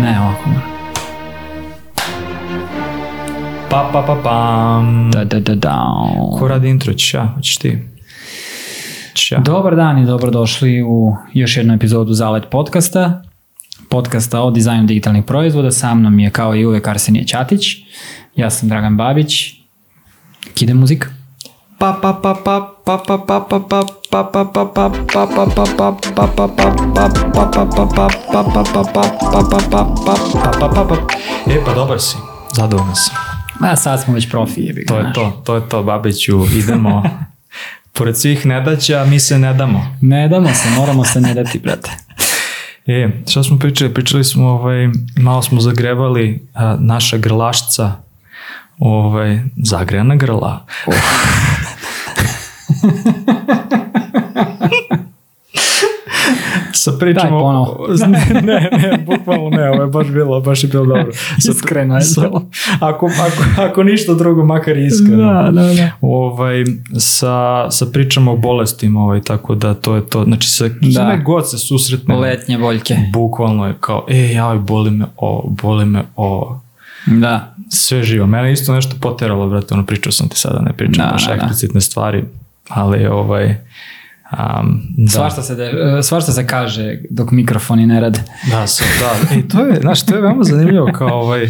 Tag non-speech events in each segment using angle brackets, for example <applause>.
Ne, ovako mora. Pa, pa, pa, pam. Da, da, da, da. Ko radi intro? Ja? Hoćeš ti? Ja? Dobar dan i dobrodošli u još jednu epizodu Zalet podcasta. Podcasta o dizajnu digitalnih proizvoda. Sa mnom je kao i uvek Arsenije Ćatić. Ja sam Dragan Babić. Kide muzika. Pa, pa, pa, pa, E pa dobar si, Zadovoljno sam. Ma sad smo već profi. je To je to, to je to, Babiću, idemo. <laughs> Pored svih nedaća, mi se ne damo. Ne damo se, moramo se ne dati, brate. E, šta smo pričali? Pričali smo, ovaj, malo smo zagrevali naša grlašca, ovaj, zagrena grla. Uf. <laughs> Sa pričamo... Daj ponovo. <laughs> ne, ne, ne, bukvalno ne, ovo je baš bilo, baš je bilo dobro. Sa- <laughs> Iskreno je sa- bilo. Ako, ako, ako ništa drugo, makar i iskreno. Da, da, da. Ovaj, sa, sa pričama o bolestima, ovaj, tako da to je to. Znači, sa Da. god se susretne, Letnje boljke. bukvalno je kao, e, jaj, boli me o, boli me o, Da. sve živo. Mene isto nešto poteralo, brate, ono, pričao sam ti sada, ne pričam Da, baš da, da. eksplicitne stvari, ali, ovaj, um, da. Svašta se, de, svašta se kaže dok mikrofoni ne rade. Da, sam, da. E, to je, znaš, to je veoma zanimljivo, kao, ovaj,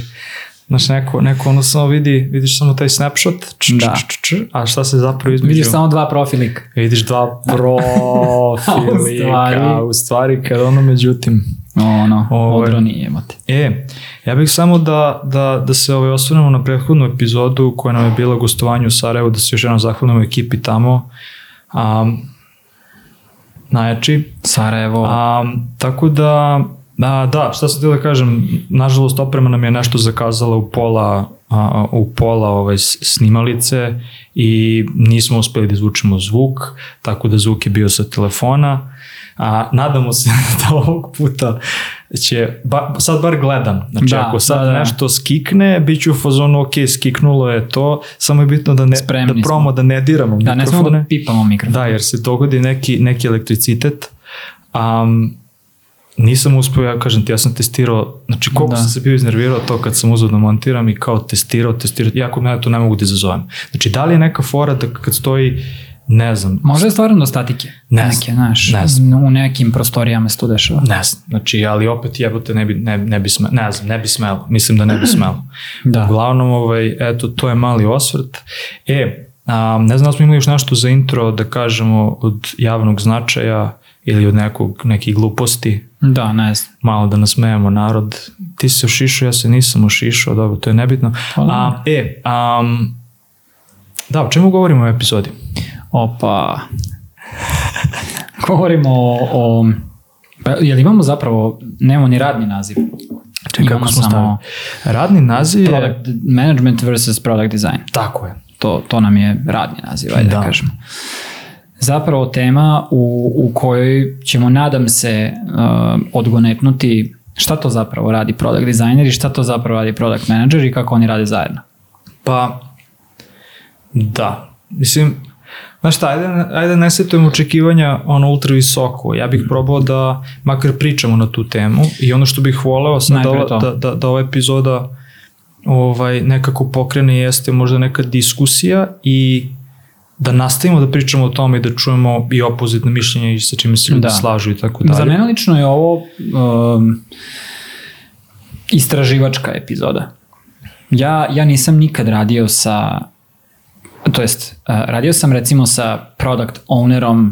Znaš, neko, neko ono samo vidi, vidiš samo taj snapshot, č, Da. č, č, č, a šta se zapravo između... Vidiš samo dva profilika. Vidiš dva A <laughs> u profilika, stvari- u stvari kad ono međutim. Ono, Ovaj. odroni jebote. E, ja bih samo da, da, da se ovaj osvrnemo na prethodnu epizodu koja nam je bila gostovanje u Sarajevu, da se još jednom zahvalimo ekipi tamo. Um, najjači. Sarajevo. Um, tako da, a, da, šta sam htio da kažem, nažalost oprema nam je nešto zakazala u pola, a, u pola ovaj, snimalice i nismo uspeli da izvučemo zvuk, tako da zvuk je bio sa telefona. A, nadamo se <laughs> da ovog puta će, ba, sad bar gledam, znači Da, ako sad da, da. nešto skikne, bit ću u fazonu, ok, skiknulo je to, samo je bitno da ne, Spremni da promo, da ne diramo da, ne smemo mikrofone. da pipamo mikrofon. Da, jer se dogodi neki, neki elektricitet. Um, nisam uspio, ja kažem ti, ja sam testirao, znači koliko Da. sam se bio iznervirao to kad sam uzeo da montiram i kao testirao, testirao, iako ja to ne mogu da izazovem. Znači, da li je neka fora da kad stoji, ne znam, Možda je stvarno do statike. Ne Neke, znam, znaš, ne znam. u nekim prostorijama se to dešava. ne znam, znači, ali opet jebote ne bi, ne, ne bi smelo, ne znam, ne bi smelo, mislim da ne bi smelo. <clears throat> Da. Uglavnom, ovaj, eto, to je mali osvrt. E, a, ne znam da smo imali još nešto za intro da kažemo od javnog značaja ili od nekog, nekih gluposti, Da, ne znam. malo da nasmejemo narod. Ti si se ušišao, ja se nisam ušišao, dobro, to je nebitno. Pa da. A, e, um, da, o čemu govorimo u epizodi? Opa. <laughs> Govorimo o, o pa, jel imamo zapravo, nemamo ni radni naziv. Čekaj, kako smo samo stavili? Radni naziv je... product management versus product design. Tako je. To, to nam je radni naziv, ajde da, Da. kažemo. Zapravo tema u, u kojoj ćemo, nadam se, uh, odgonetnuti šta to zapravo radi product designer i šta to zapravo radi product manager i kako oni rade zajedno. Pa, da. Mislim, znaš šta, ajde, ajde ne setujemo očekivanja ono ultra visoko. Ja bih probao da makar pričamo na tu temu i ono što bih voleo sad da, da, da, da ova epizoda ovaj, nekako pokrene jeste možda neka diskusija i da nastavimo da pričamo o tome i da čujemo i opozitne mišljenja i sa čime se ljudi Da. slažu i tako Za dalje. mene lično je ovo um, istraživačka epizoda. Ja, ja nisam nikad radio sa, to jest, radio sam recimo sa product ownerom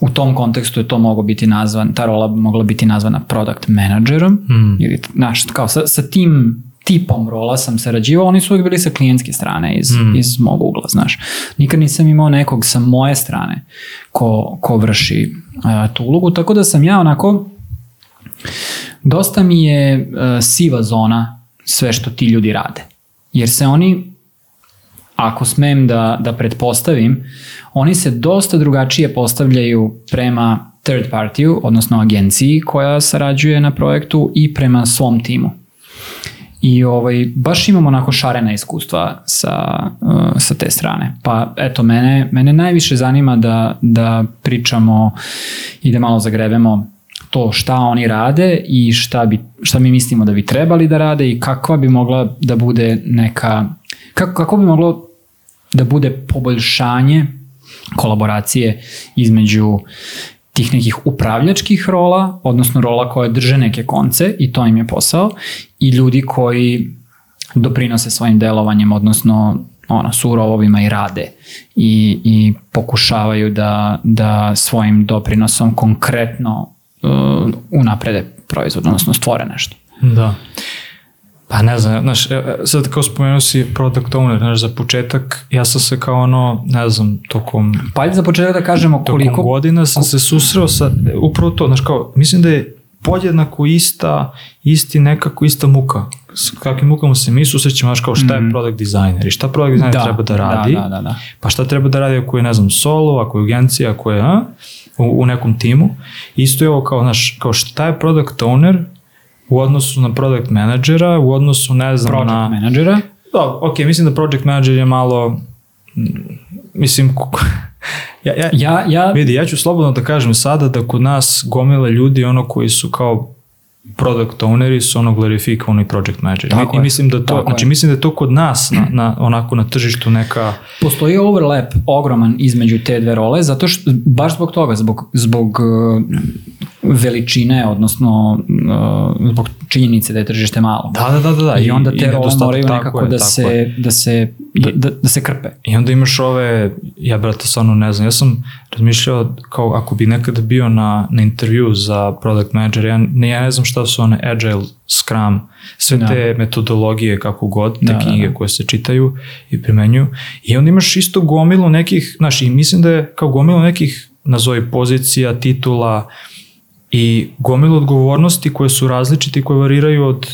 u tom kontekstu je to moglo biti nazvan, ta rola mogla biti nazvana product managerom, Mm. ili, znaš, kao sa, sa tim tipom rola sam sarađivao, oni su uvijek bili sa klijentske strane iz, Mm. iz mog ugla, znaš. Nikad nisam imao nekog sa moje strane ko, ko vrši uh, tu ulogu, tako da sam ja onako dosta mi je uh, siva zona sve što ti ljudi rade. Jer se oni, ako smem da, da pretpostavim, oni se dosta drugačije postavljaju prema third partiju, odnosno agenciji koja sarađuje na projektu i prema svom timu. I ovaj, baš imamo onako šarena iskustva sa, uh, sa te strane. Pa eto, mene, mene najviše zanima da, da pričamo i da malo zagrebemo to šta oni rade i šta, bi, šta mi mislimo da bi trebali da rade i kakva bi mogla da bude neka, kako, kako bi moglo da bude poboljšanje kolaboracije između tih nekih upravljačkih rola, odnosno rola koje drže neke konce i to im je posao, i ljudi koji doprinose svojim delovanjem, odnosno ono, su rovovima i rade i, i pokušavaju da, da svojim doprinosom konkretno uh, unaprede proizvod, odnosno stvore nešto. Da. Pa ne znam, znaš, e, e, sad kao spomenuo si product owner, znaš, za početak, ja sam se kao ono, ne znam, tokom... Pa ajde za početak da kažemo koliko... Tokom godina sam se susreo sa, upravo to, znaš, kao, mislim da je podjednako ista, isti nekako ista muka. S kakvim mukama se mi susrećemo, znaš, kao šta je mm. product designer i šta product designer da, treba da radi, da, da, da, da. pa šta treba da radi ako je, ne znam, solo, ako je agencija, ako je, a, u, u nekom timu. Isto je ovo kao, znaš, kao šta je product owner, u odnosu na product menadžera, u odnosu, ne znam, project na... menadžera. Da, ok, mislim da project manager je malo, mislim, <laughs> ja, ja, Ja, ja, vidi, ja ću slobodno da kažem sada da kod nas gomile ljudi, ono koji su kao product owneri su ono glorifikovani project manager. Tako I, je, mislim da to, tako znači je. mislim da to kod nas na, na, onako na tržištu neka postoji overlap ogroman između te dve role, zato što, baš zbog toga, zbog, zbog veličine, odnosno uh, zbog činjenice da je tržište malo. Da, da, da, da. da. I onda te role moraju nekako je, da, se, je. da, se, da, da se krpe. I onda imaš ove, ja brate, stvarno ne znam, ja sam razmišljao kao ako bi nekada bio na, na intervju za product manager, ja ne, ja ne znam šta su one agile, scrum, sve Da. te metodologije kako god, te Da, da, knjige da. koje se čitaju i primenjuju. I onda imaš isto gomilu nekih, znaš, i mislim da je kao gomilu nekih, nazovi pozicija, titula i gomilu odgovornosti koje su različite i koje variraju od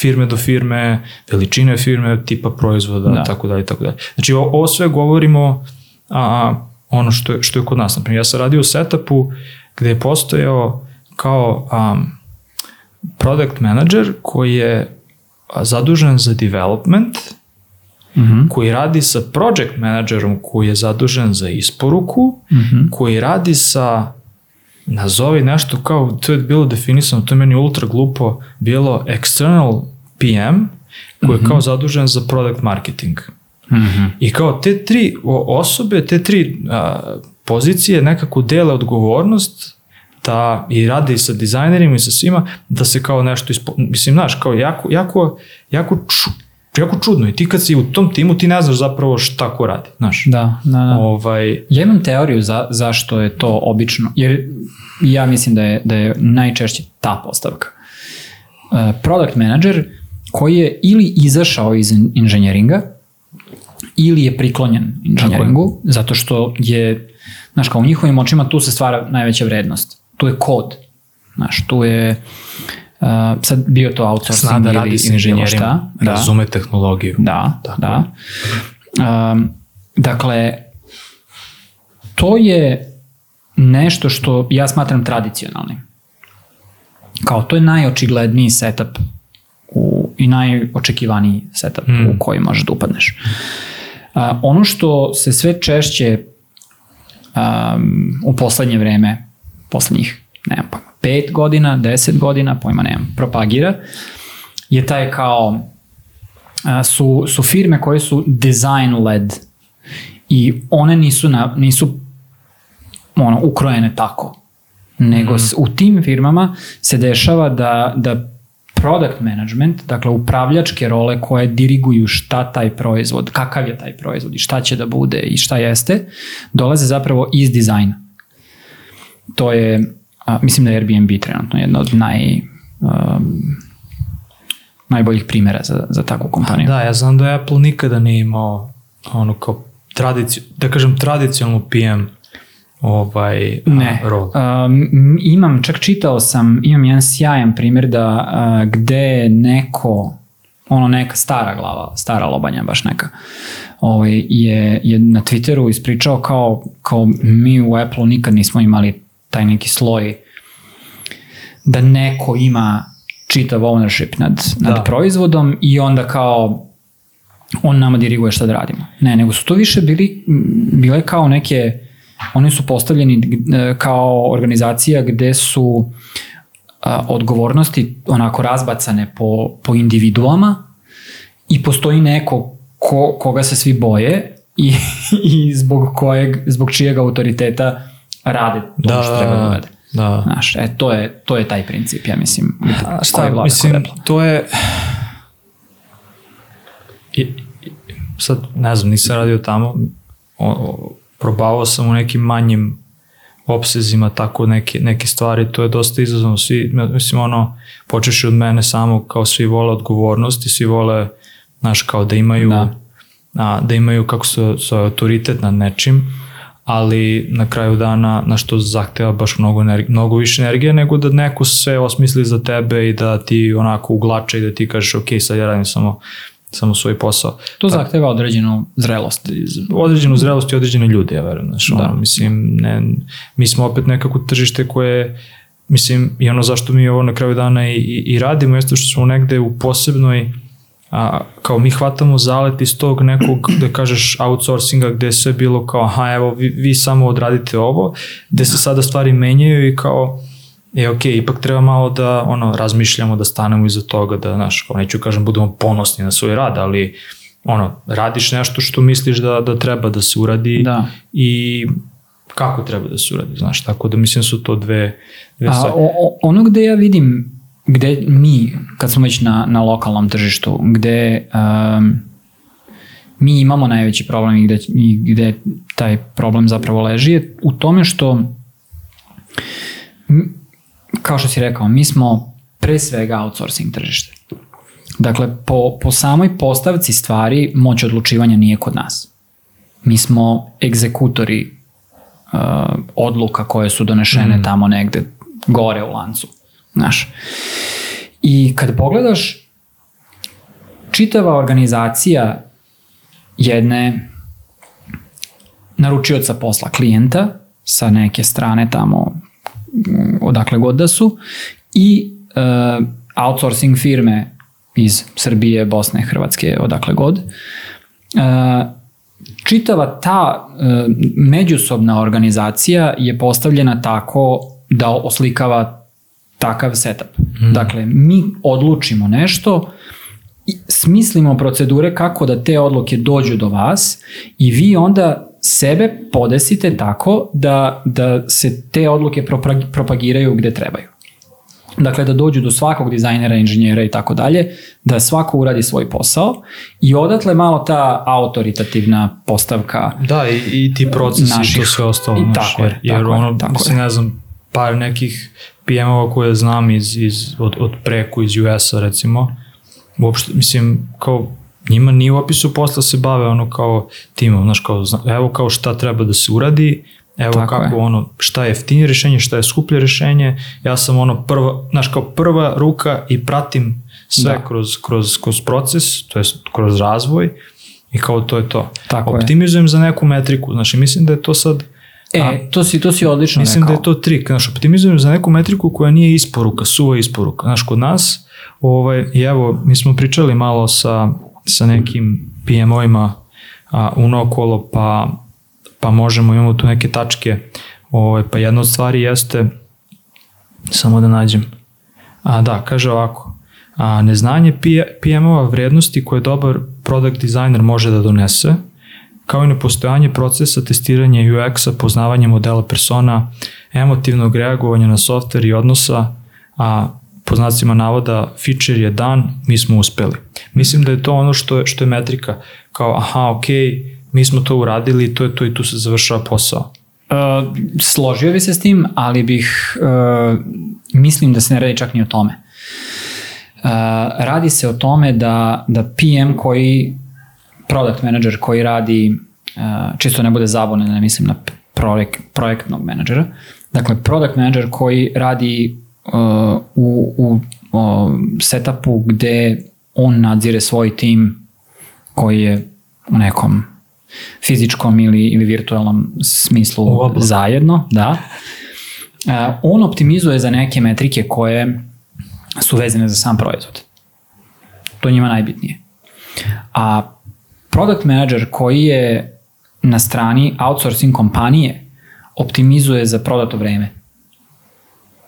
firme do firme, veličine firme, tipa proizvoda, Da. tako dalje, tako dalje. Znači, ovo, ovo sve govorimo a, ono što je, što je kod nas. Naprimjer, ja sam radio u setupu gde je postojao kao um, product manager koji je zadužen za development, Mhm. koji radi sa project managerom koji je zadužen za isporuku, Mhm. koji radi sa nazovi nešto kao, to je bilo definisano, to je meni ultra glupo, bilo external PM, koji je kao zadužen za product marketing. Mhm. I kao te tri osobe, te tri a, pozicije nekako dele odgovornost da i rade i sa dizajnerima i sa svima, da se kao nešto, ispo... mislim, znaš, kao jako, jako, jako, ču, jako čudno. I ti kad si u tom timu, ti ne znaš zapravo šta ko radi, znaš. Da, da, da. Ovaj, Ja imam teoriju za, zašto je to obično, jer ja mislim da je, da je najčešće ta postavka. Uh, product manager koji je ili izašao iz in- inženjeringa ili je priklonjen inženjeringu, zato što je, znaš, kao u njihovim očima tu se stvara najveća vrednost. Tu je kod. Znaš, tu je Uh, sad bio to outsourcing Snada, ili, radi šta. Da. Razume tehnologiju. Da, Tako. da. Um, dakle, to je nešto što ja smatram tradicionalnim. Kao to je najočigledniji setup u, i najočekivaniji setup mm. u hmm. koji možeš da upadneš. Uh, ono što se sve češće um, u poslednje vreme, poslednjih, nemam pa, 5 godina, 10 godina, pojma nemam, propagira, je taj kao, su, su firme koje su design led i one nisu, na, nisu ono, ukrojene tako. Nego mm. u tim firmama se dešava da, da product management, dakle upravljačke role koje diriguju šta taj proizvod, kakav je taj proizvod i šta će da bude i šta jeste, dolaze zapravo iz dizajna. To je a, mislim da je Airbnb trenutno jedna od naj, um, najboljih primjera za, za takvu kompaniju. Da, ja znam da Apple nikada nije imao ono kao tradiciju, da kažem tradicionalnu PM ovaj a, Ne. rol. Um, imam, čak čitao sam, imam jedan sjajan primjer da uh, gde neko, ono neka stara glava, stara lobanja baš neka, ovaj, je, je na Twitteru ispričao kao, kao mi u Apple nikad nismo imali taj neki sloj da neko ima čitav ownership nad, nad Da. proizvodom i onda kao on nama diriguje šta da radimo. Ne, nego su to više bili, bile kao neke, oni su postavljeni e, kao organizacija gde su a, odgovornosti onako razbacane po, po individuama i postoji neko ko, koga se svi boje i, <laughs> i zbog, kojeg, zbog čijeg autoriteta rade to Da, što treba da rade. Da. Znaš, e, to je, to je taj princip, ja mislim. A šta, vlada mislim, to je... I, sad, ne znam, nisam radio tamo, o, o, probavao sam u nekim manjim opsezima tako neke, neke stvari, to je dosta izazovno, svi, mislim, ono, počeš od mene samo, kao svi vole odgovornost i svi vole, znaš, kao da imaju, Da. a, da imaju, kako se zove, autoritet nad nečim, ali na kraju dana na što zahteva baš mnogo, energije, mnogo više energije nego da neko sve osmisli za tebe i da ti onako uglače i da ti kažeš ok, sad ja radim samo, samo svoj posao. To zahteva određenu zrelost. Određenu zrelost i određene ljude, ja verujem. Znaš, Da. ono, mislim, ne, mi smo opet nekako tržište koje mislim, i ono zašto mi ovo na kraju dana i, i, i radimo jeste što smo negde u posebnoj a, kao mi hvatamo zalet iz tog nekog, da kažeš, outsourcinga gde je sve bilo kao, aha, evo, vi, vi samo odradite ovo, gde se sada stvari menjaju i kao, je ok, ipak treba malo da ono, razmišljamo, da stanemo iza toga, da, znaš, kao neću kažem, budemo ponosni na svoj rad, ali ono, radiš nešto što misliš da, da treba da se uradi Da. i kako treba da se uradi, znaš, tako da mislim su to dve, dve A stvari. o, o, ono gde ja vidim, gde mi, kad smo već na, na lokalnom tržištu, gde um, mi imamo najveći problem i gde, i gde taj problem zapravo leži je u tome što kao što si rekao, mi smo pre svega outsourcing tržište. Dakle, po, po samoj postavci stvari moć odlučivanja nije kod nas. Mi smo egzekutori uh, odluka koje su donešene mm. tamo negde gore u lancu. Znaš. I kad pogledaš čitava organizacija jedne naručioca posla klijenta sa neke strane tamo mm, odakle god da su i uh, outsourcing firme iz Srbije, Bosne, Hrvatske, odakle god. Uh, čitava ta uh, međusobna organizacija je postavljena tako da oslikava takav setup. Mm. Dakle, mi odlučimo nešto, smislimo procedure kako da te odluke dođu do vas i vi onda sebe podesite tako da, da se te odluke propag- propagiraju gde trebaju. Dakle, da dođu do svakog dizajnera, inženjera i tako dalje, da svako uradi svoj posao i odatle malo ta autoritativna postavka Da, i, i ti procesi i naših- to sve ostalo. i znaš, tako je, jer, tako je, ono, tako mislim, je. ne znam, par nekih PM-ova koje znam iz, iz, od, od preku iz US-a recimo, uopšte, mislim, kao njima nije u opisu posla se bave ono kao timom, znaš, kao, evo kao šta treba da se uradi, evo Tako kako je. ono, šta je jeftinije rešenje, šta je skuplje rešenje, ja sam ono prva, znaš, kao prva ruka i pratim sve Da. kroz, kroz, kroz proces, to jest kroz razvoj i kao to je to. Tako je. Optimizujem za neku metriku, znači mislim da je to sad E, to si, to si odlično Mislim rekao. da je to trik, znaš, optimizujem za neku metriku koja nije isporuka, suva isporuka. Znaš, kod nas, ovaj, i evo, mi smo pričali malo sa, sa nekim PM-ovima a, unokolo, pa, pa možemo, imamo tu neke tačke, ovaj, pa jedna od stvari jeste, samo da nađem, a da, kaže ovako, a, neznanje PM-ova vrednosti koje dobar product designer može da donese, kao i nepostojanje procesa testiranja UX-a, poznavanje modela persona, emotivnog reagovanja na softver i odnosa, a po znacima navoda feature je dan, mi smo uspeli. Mislim da je to ono što je, što je metrika, kao aha, ok, mi smo to uradili, to je to i tu se završava posao. Uh, složio bi se s tim, ali bih, uh, mislim da se ne radi čak ni o tome. Uh, radi se o tome da, da PM koji, product manager koji radi, uh, čisto ne bude zabune, ne mislim na projek, projektnog menadžera, dakle product manager koji radi uh, u, u uh, setupu gde on nadzire svoj tim koji je u nekom fizičkom ili, ili virtualnom smislu zajedno, da. Uh, on optimizuje za neke metrike koje su vezane za sam proizvod. To njima najbitnije. A product manager koji je na strani outsourcing kompanije optimizuje za prodato vreme.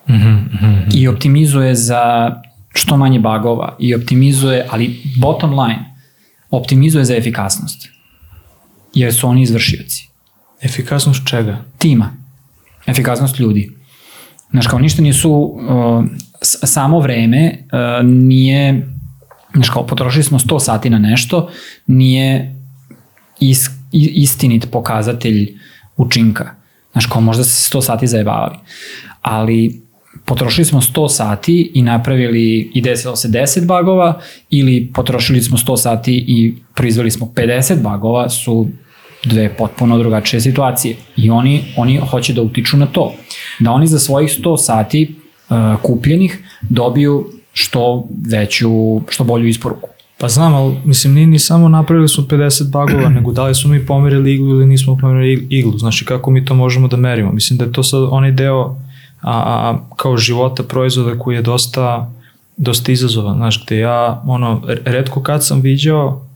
Mm -hmm. i optimizuje za što manje bagova i optimizuje, ali bottom line, optimizuje za efikasnost. Jer su oni izvršioci. Efikasnost čega? Tima. Efikasnost ljudi. Znaš, kao ništa nisu, uh, samo vreme uh, nije, znaš, kao potrošili smo 100 sati na nešto, nije is, istinit pokazatelj učinka. Znaš, kao možda se 100 sati zajebavali. Ali potrošili smo 100 sati i napravili i desilo se 10 bagova ili potrošili smo 100 sati i proizveli smo 50 bagova su dve potpuno drugačije situacije i oni, oni hoće da utiču na to. Da oni za svojih 100 sati uh, kupljenih dobiju što veću, što bolju isporuku. Pa znam, ali mislim, ni, ni samo napravili smo 50 bagova, <clears throat> nego da li smo mi pomerili iglu ili nismo pomerili iglu. Znači, kako mi to možemo da merimo? Mislim da je to sad onaj deo a, a, kao života proizvoda koji je dosta, dosta izazovan. Znaš, gde ja, ono, redko kad sam viđao,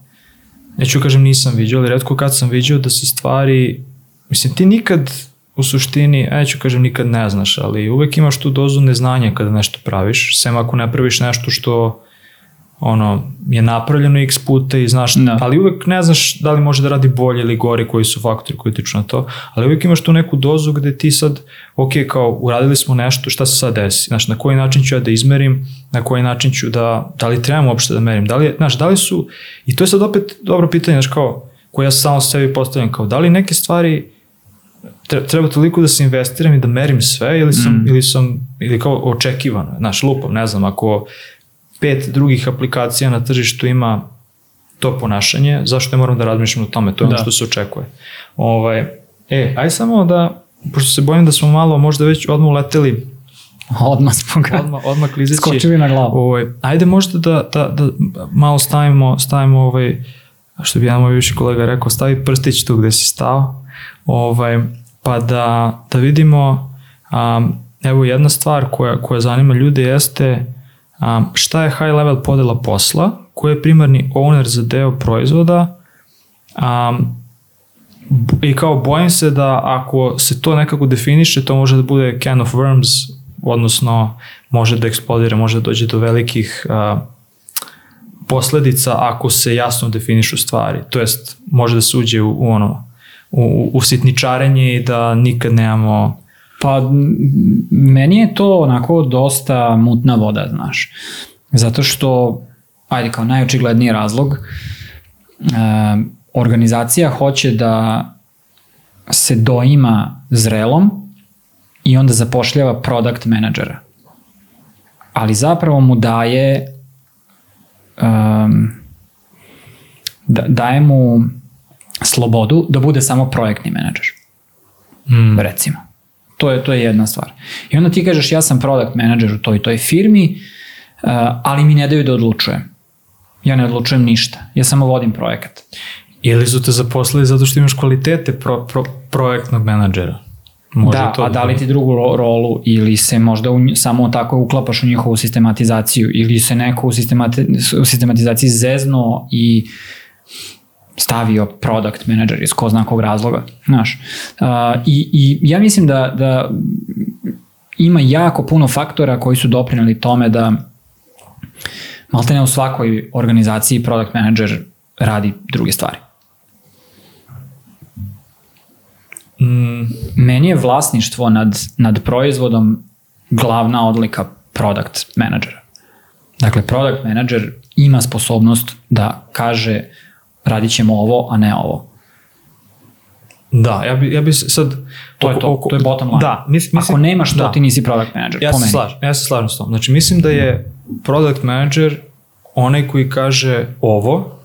neću kažem nisam viđao, ali redko kad sam viđao da se stvari, mislim, ti nikad u suštini, neću kažem nikad ne znaš, ali uvek imaš tu dozu neznanja kada nešto praviš, sem ako ne praviš nešto što ono, je napravljeno x puta i znaš, no. Da. ali uvek ne znaš da li može da radi bolje ili gore, koji su faktori koji tiču na to, ali uvek imaš tu neku dozu gde ti sad, ok, kao uradili smo nešto, šta se sad desi, znaš, na koji način ću ja da izmerim, na koji način ću da, da li trebam uopšte da merim, da li, znaš, da li su, i to je sad opet dobro pitanje, znaš, kao, koje ja samo sebi postavljam, kao, da li neke stvari treba toliko da se investiram i da merim sve ili sam, mm. ili sam, ili kao očekivano, znaš, lupam, ne znam, ako pet drugih aplikacija na tržištu ima to ponašanje, zašto ne moram da razmišljam o tome, to je da. ono što se očekuje. Ovaj, e, aj samo da, pošto se bojim da smo malo možda već odmah uleteli Odmah smo ga odmah, odmah klizeći. Skočili na glavu. Ovaj, ajde možda da, da, da malo stavimo, stavimo ovaj, što bi jedan moj viši kolega rekao, stavi prstić tu gde si stao, ovaj, pa da, da vidimo, um, evo jedna stvar koja, koja zanima ljude jeste Um, šta je high level podela posla, ko je primarni owner za deo proizvoda um, i kao bojim se da ako se to nekako definiše, to može da bude can of worms, odnosno može da eksplodira, može da dođe do velikih uh, posledica ako se jasno definišu stvari. To jest, može da se uđe u, u ono, u, u sitničarenje i da nikad nemamo Pa meni je to onako dosta mutna voda, znaš. Zato što, ajde kao najočigledniji razlog, organizacija hoće da se doima zrelom i onda zapošljava product menadžera. Ali zapravo mu daje um, da, daje mu slobodu da bude samo projektni menadžer. Mm. Recimo. To je, to je jedna stvar. I onda ti kažeš ja sam product manager u toj toj firmi, uh, ali mi ne daju da odlučujem. Ja ne odlučujem ništa. Ja samo vodim projekat. Ili su te zaposlili zato što imaš kvalitete pro, pro, projektnog menadžera? Može da, to a da li ti drugu rolu ili se možda u, samo tako uklapaš u njihovu sistematizaciju ili se neko u, sistemati, u sistematizaciji zezno i stavio product manager iz ko zna kog razloga, znaš. Uh, i, I ja mislim da, da ima jako puno faktora koji su doprinali tome da malte ne u svakoj organizaciji product manager radi druge stvari. Mm. Meni je vlasništvo nad, nad proizvodom glavna odlika product managera. Dakle, product manager ima sposobnost da kaže radit ćemo ovo, a ne ovo. Da, ja bi, ja bi sad... To je to, oko, to je bottom line. Da, mis, mislim, Ako nemaš to, da. ti nisi product manager, ja po se meni. Slažem, ja se slažem s tom. Znači, mislim da je product manager onaj koji kaže ovo,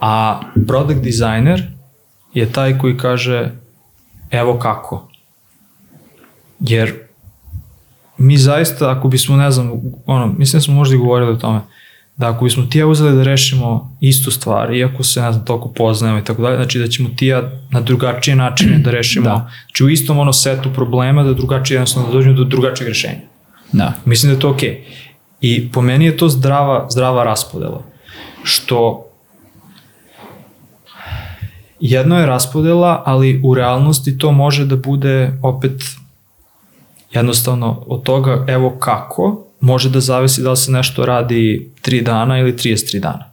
a product designer je taj koji kaže evo kako. Jer mi zaista, ako bismo, ne znam, ono, mislim da smo možda i govorili o tome, da ako bismo ti ja uzeli da rešimo istu stvar, iako se, ne znam, toliko poznajemo i tako dalje, znači da ćemo ti ja na drugačije načine da rešimo, da. znači u istom ono setu problema da drugačije jednostavno da dođemo do drugačijeg rešenja. Da. Mislim da je to okej. Okay. I po meni je to zdrava, zdrava raspodela. Što jedno je raspodela, ali u realnosti to može da bude opet jednostavno od toga evo kako može da zavisi da li se nešto radi 3 dana ili 33 dana.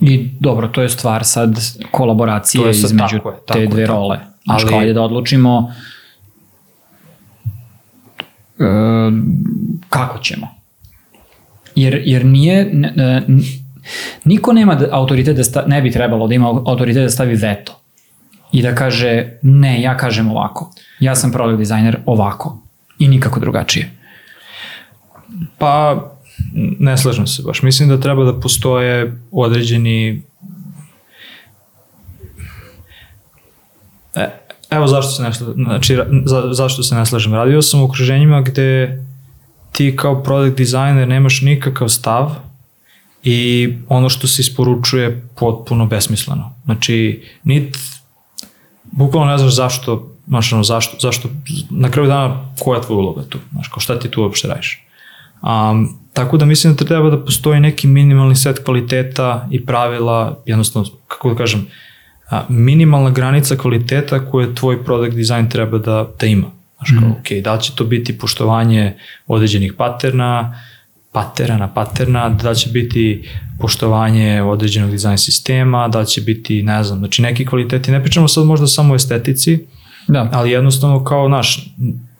I dobro, to je stvar sad kolaboracije To je sad između tako je, tako te je, dve tako je. role. Znaš, Ali- kao ajde da odlučimo e, kako ćemo. Jer, jer nije, n- n- niko nema da, autoritet da sta, ne bi trebalo da ima autoritet da stavi veto i da kaže ne, ja kažem ovako. Ja sam product designer ovako i nikako drugačije. Pa, ne slažem se baš. Mislim da treba da postoje određeni... E, evo zašto se ne slažem. Znači, za, zašto se ne slažem. Radio sam u okruženjima gde ti kao product designer nemaš nikakav stav i ono što se isporučuje je potpuno besmisleno. Znači, nit bukvalno ne znaš zašto, znaš, ono, zašto, zašto, na kraju dana koja je tvoja uloga tu, znaš, kao šta ti tu uopšte radiš. Um, tako da mislim da treba da postoji neki minimalni set kvaliteta i pravila, jednostavno, kako da kažem, a, minimalna granica kvaliteta koje tvoj product design treba da, da ima. Znaš, kao, ok, da će to biti poštovanje određenih paterna, paterana, paterna, da će biti poštovanje određenog dizajn sistema, da će biti, ne znam, znači neki kvaliteti, ne pričamo sad možda samo o estetici, Da. ali jednostavno kao, naš,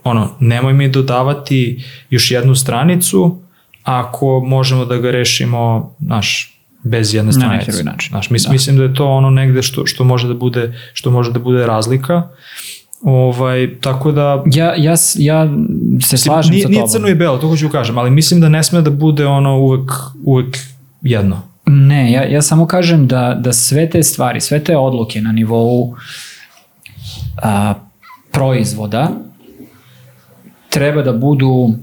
ono, nemoj mi dodavati još jednu stranicu ako možemo da ga rešimo, naš, bez jedne Na neki stranice. način. Znaš, mis, Da. mislim da je to ono negde što, što može da bude što može da bude razlika. Ovaj, tako da Ja, ja, ja se slažem nije, sa nije tobom. crno i belo, to hoću da kažem, ali mislim da ne sme da bude ono uvek, uvek jedno. Ne, ja, ja samo kažem da, da sve te stvari, sve te odluke na nivou a, proizvoda treba da budu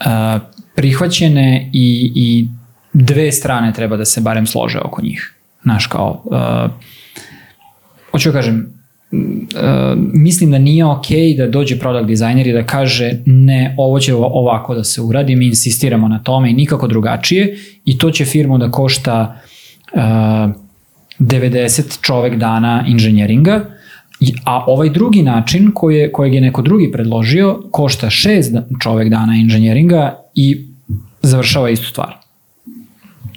a, prihvaćene i, i dve strane treba da se barem slože oko njih. Znaš, kao, a, hoću da kažem, Uh, mislim da nije ok da dođe product designer i da kaže ne, ovo će ovako da se uradi, mi insistiramo na tome i nikako drugačije i to će firmu da košta uh, 90 čovek dana inženjeringa, a ovaj drugi način koji je, kojeg je neko drugi predložio košta 6 da- čovek dana inženjeringa i završava istu stvar.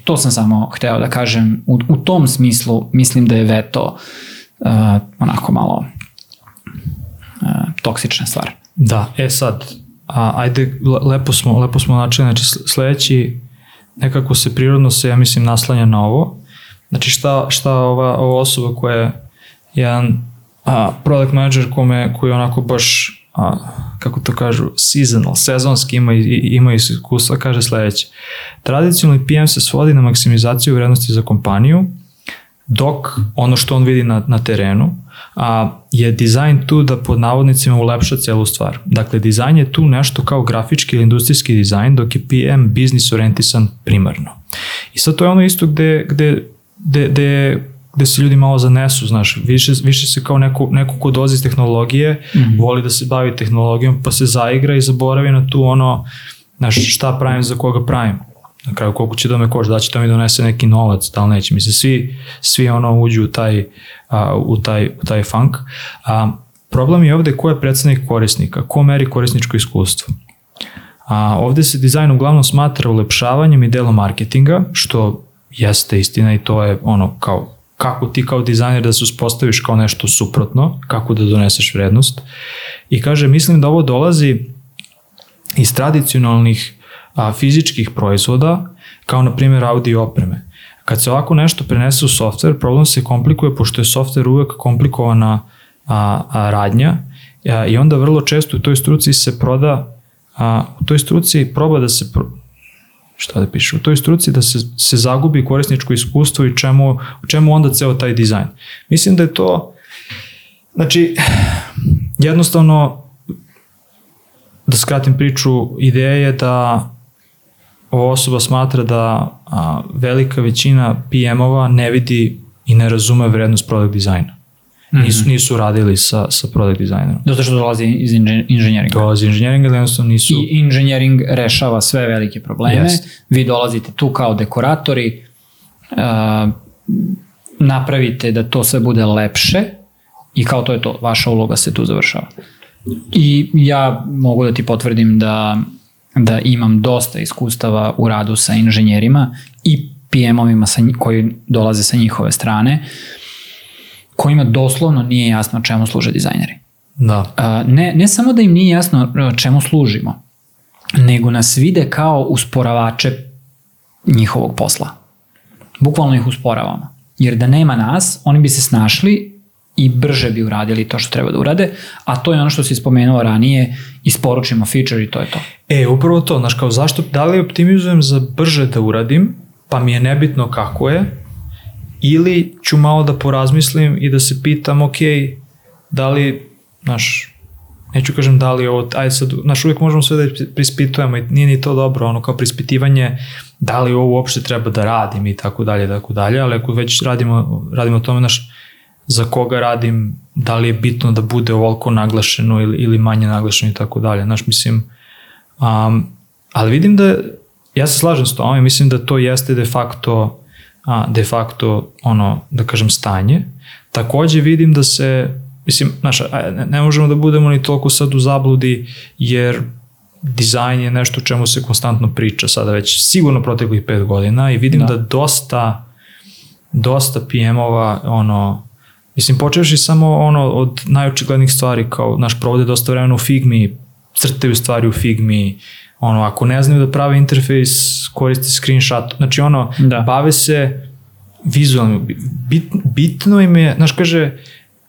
To sam samo hteo da kažem. U, u tom smislu mislim da je veto uh, onako malo uh, toksična stvar. Da, e sad, a, ajde, le- lepo smo, lepo smo načeli, znači sl- sledeći nekako se prirodno se, ja mislim, naslanja na ovo. Znači šta, šta ova, ova osoba koja je jedan a, product manager kome, koji onako baš, a, kako to kažu, seasonal, sezonski ima, ima iskustva, kaže sledeće. Tradicionalni PM se svodi na maksimizaciju vrednosti za kompaniju, dok ono što on vidi na, na terenu a, je dizajn tu da pod navodnicima ulepša celu stvar. Dakle, dizajn je tu nešto kao grafički ili industrijski dizajn, dok je PM biznis orijentisan primarno. I sad to je ono isto gde, gde, gde, gde gde se ljudi malo zanesu, znaš, više, više se kao neko, neko ko dozi iz tehnologije, mm -hmm. voli da se bavi tehnologijom, pa se zaigra i zaboravi na tu ono, znaš, šta pravim, za koga pravim na kraju koliko će da me koš, da će to mi donese neki novac, da li neće. Mislim, svi, svi ono uđu u taj, a, u taj, u taj funk. A, problem je ovde ko je predstavnik korisnika, ko meri korisničko iskustvo. A, ovde se dizajn uglavnom smatra ulepšavanjem i delom marketinga, što jeste istina i to je ono kao kako ti kao dizajner da se uspostaviš kao nešto suprotno, kako da doneseš vrednost. I kaže, mislim da ovo dolazi iz tradicionalnih a, fizičkih proizvoda, kao na primjer audio opreme. Kad se ovako nešto prenese u software, problem se komplikuje pošto je software uvek komplikovana a, a, radnja a, i onda vrlo često u toj struci se proda, a, u toj struci proba da se pro, šta da piše, u toj struci da se, se zagubi korisničko iskustvo i čemu, čemu onda ceo taj dizajn. Mislim da je to, znači, jednostavno, da skratim priču, ideja je da ova osoba smatra da a, velika većina PM-ova ne vidi i ne razume vrednost product dizajna. Mm -hmm. Nisu, nisu radili sa, sa product dizajnerom. Zato što dolazi iz inže- inženjeringa. Dolazi inženjeringa, ali jednostavno nisu... I inženjering rešava sve velike probleme. Jest. Vi dolazite tu kao dekoratori, uh, napravite da to sve bude lepše i kao to je to, vaša uloga se tu završava. I ja mogu da ti potvrdim da, da imam dosta iskustava u radu sa inženjerima i PM-ovima koji dolaze sa njihove strane, kojima doslovno nije jasno čemu služe dizajneri. Da. A, ne, ne samo da im nije jasno čemu služimo, nego nas vide kao usporavače njihovog posla. Bukvalno ih usporavamo. Jer da nema nas, oni bi se snašli i brže bi uradili to što treba da urade, a to je ono što si spomenuo ranije, isporučimo feature i to je to. E, upravo to, znaš, kao zašto, da li optimizujem za brže da uradim, pa mi je nebitno kako je, ili ću malo da porazmislim i da se pitam, ok, da li, znaš, neću kažem da li ovo, ajde sad, znaš, uvijek možemo sve da prispitujemo i nije ni to dobro, ono kao prispitivanje, da li ovo uopšte treba da radim i tako dalje, tako dalje, ali ako već radimo, radimo o tome, znaš, za koga radim, da li je bitno da bude ovoliko naglašeno ili, ili manje naglašeno i tako dalje. Znaš, mislim, um, ali vidim da, ja se slažem s tom i mislim da to jeste de facto, a, de facto, ono, da kažem, stanje. Takođe vidim da se, mislim, znaš, ne, možemo da budemo ni toliko sad u zabludi, jer dizajn je nešto o čemu se konstantno priča sada već sigurno proteklih pet godina i vidim da, da dosta dosta PM-ova ono Mislim, počevši samo ono od najočiglednih stvari, kao, naš provode dosta vremena u Figmi, crtaju stvari u Figmi, ono, ako ne znaju da prave interfejs, koriste screenshot, znači ono, da. bave se vizualno, bit, bitno im je, znaš, kaže,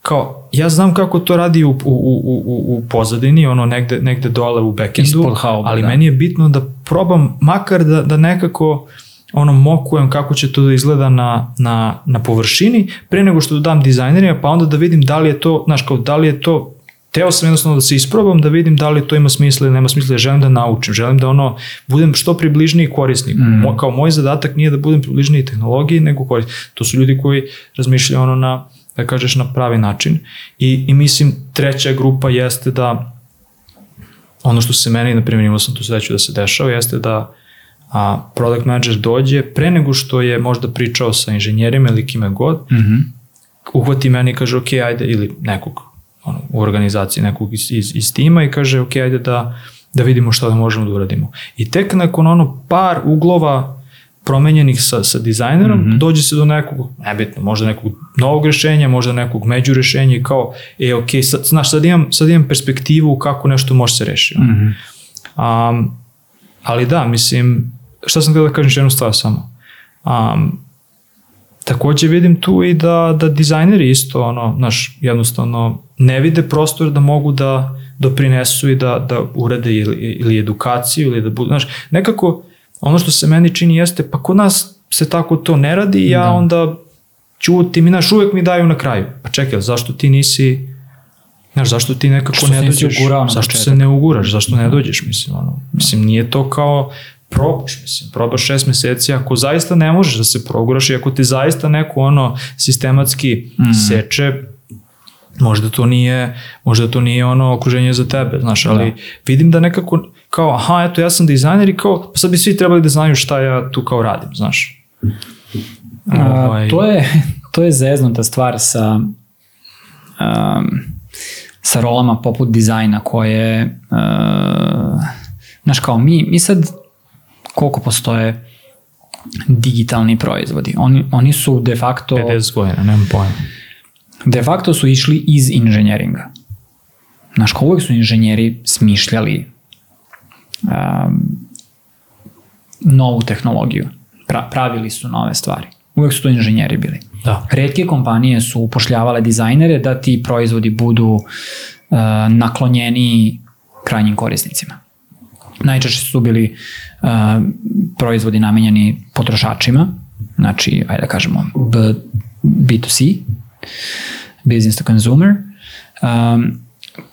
kao, ja znam kako to radi u, u, u, u, u pozadini, ono, negde, negde dole u backendu, ali da. meni je bitno da probam, makar da, da nekako, ono mokujem kako će to da izgleda na, na, na površini, pre nego što dodam dizajnerima, pa onda da vidim da li je to, znaš, kao da li je to Teo sam jednostavno da se isprobam, da vidim da li to ima smisla ili nema smisla, želim da naučim, želim da ono, budem što približniji korisnik. Mm. Mo, kao moj zadatak nije da budem približniji tehnologiji, nego korisnik. To su ljudi koji razmišljaju ono na, da kažeš, na pravi način. I, i mislim, treća grupa jeste da ono što se meni, na primjer, imao sam tu sreću da se dešava, jeste da a product manager dođe pre nego što je možda pričao sa inženjerima ili kime god, mm -hmm. uhvati meni i kaže ok, ajde, ili nekog ono, u organizaciji, nekog iz, iz, iz tima i kaže ok, ajde da, da vidimo šta da možemo da uradimo. I tek nakon ono par uglova promenjenih sa, sa dizajnerom, mm -hmm. dođe se do nekog, nebitno, možda nekog novog rešenja, možda nekog među rešenja i kao, e, ok, sad, znaš, sad imam, sad imam perspektivu kako nešto može se rešiti. Mm -hmm. um, ali da, mislim, šta sam htio da kažem jednu stvar samo. Um, takođe vidim tu i da, da dizajneri isto, ono, znaš, jednostavno ne vide prostor da mogu da doprinesu i da, da urade ili, ili edukaciju ili da budu, znaš, nekako ono što se meni čini jeste, pa kod nas se tako to ne radi ja da. onda ćutim i znaš, uvek mi daju na kraju. Pa čekaj, zašto ti nisi, znaš, zašto ti nekako što ne dođeš, zašto se ne uguraš, zašto ne dođeš, mislim, ono, mislim, nije to kao, probaš, mislim, probaš šest meseci, ako zaista ne možeš da se proguraš i ako ti zaista neko ono sistematski mm. seče, možda to nije, možda to nije ono okruženje za tebe, znaš, ali da. vidim da nekako kao, aha, eto, ja sam dizajner i kao, pa sad bi svi trebali da znaju šta ja tu kao radim, znaš. A, ovaj... to je, to je zeznuta stvar sa um, sa rolama poput dizajna koje uh, znaš kao mi, mi sad koliko postoje digitalni proizvodi. Oni, oni su de facto... 50 godina, nemam pojma. De facto su išli iz inženjeringa. Znaš, kao uvek su inženjeri smišljali um, novu tehnologiju. Pra, pravili su nove stvari. Uvek su to inženjeri bili. Da. Redke kompanije su upošljavale dizajnere da ti proizvodi budu uh, naklonjeni krajnjim korisnicima. Najčešće su bili uh, proizvodi namenjeni potrošačima, znači, ajde da kažemo, B, B2C, business to consumer. Um,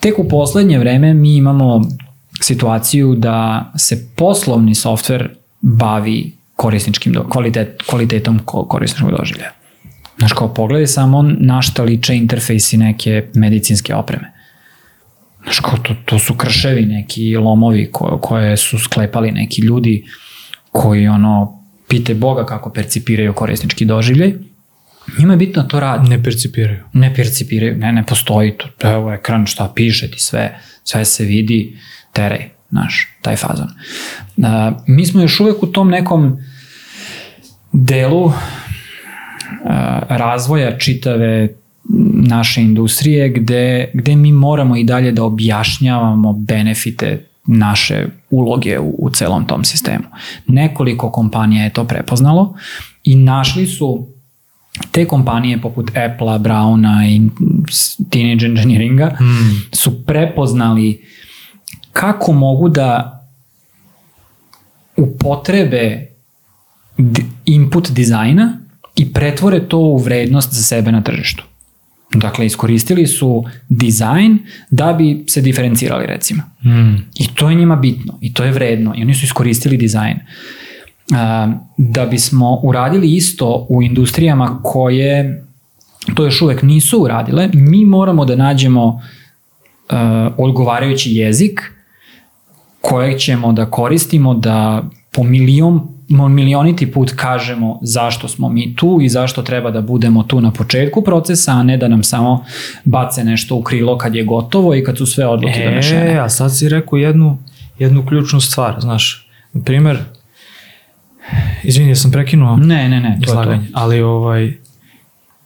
tek u poslednje vreme mi imamo situaciju da se poslovni softver bavi korisničkim do, kvalitet, kvalitetom korisničkog doživlja. Znaš, kao pogledaj samo na šta liče interfejsi neke medicinske opreme. Znaš, kao to, to su krševi neki lomovi ko, koje su sklepali neki ljudi koji ono, pite Boga kako percipiraju korisnički doživljaj. Njima je bitno to radi. Ne percipiraju. Ne percipiraju, ne, ne postoji to. Evo ekran, šta piše ti sve, sve se vidi, terej, znaš, taj fazon. Uh, mi smo još uvek u tom nekom delu uh, razvoja čitave naše industrije gde, gde mi moramo i dalje da objašnjavamo benefite naše uloge u, u celom tom sistemu. Nekoliko kompanija je to prepoznalo i našli su te kompanije poput Apple-a, Browna i Teenage Engineeringa mm. su prepoznali kako mogu da upotrebe input dizajna i pretvore to u vrednost za sebe na tržištu. Dakle, iskoristili su dizajn da bi se diferencirali, recimo. Mm. I to je njima bitno, i to je vredno, i oni su iskoristili dizajn. Da bismo uradili isto u industrijama koje to još uvek nisu uradile, mi moramo da nađemo uh, odgovarajući jezik kojeg ćemo da koristimo da po milion milioniti put kažemo zašto smo mi tu i zašto treba da budemo tu na početku procesa, a ne da nam samo bace nešto u krilo kad je gotovo i kad su sve odluke e, donešene. E, a sad si rekao jednu, jednu ključnu stvar, znaš, na primer, izvini, sam prekinuo ne, ne, ne, to izlaganje, to. ali ovaj,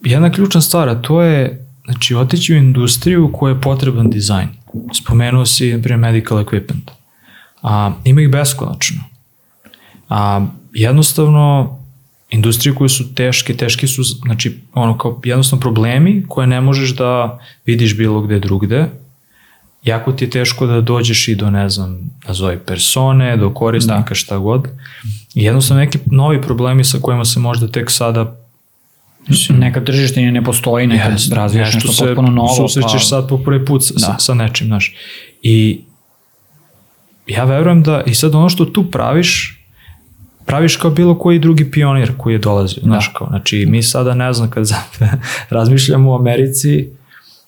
jedna ključna stvar, a to je znači, otići u industriju koja je potreban dizajn. Spomenuo si, na primjer, medical equipment. A, ima ih beskonačno A, jednostavno, industrije koje su teške, teške su, znači, ono, kao jednostavno problemi koje ne možeš da vidiš bilo gde drugde, jako ti je teško da dođeš i do, ne znam, nazovi persone, do korisnika, da. šta god. I jednostavno neki novi problemi sa kojima se možda tek sada neka tržište ne postoji, neka yes, razvijaš nešto, nešto potpuno novo. Susrećeš pa... sad po prvi put sa, da. sa nečim, znaš. I ja verujem da, i sad ono što tu praviš, praviš kao bilo koji drugi pionir koji je dolazio, da. znaš kao, znači mi sada ne znam kad <laughs> razmišljamo u Americi,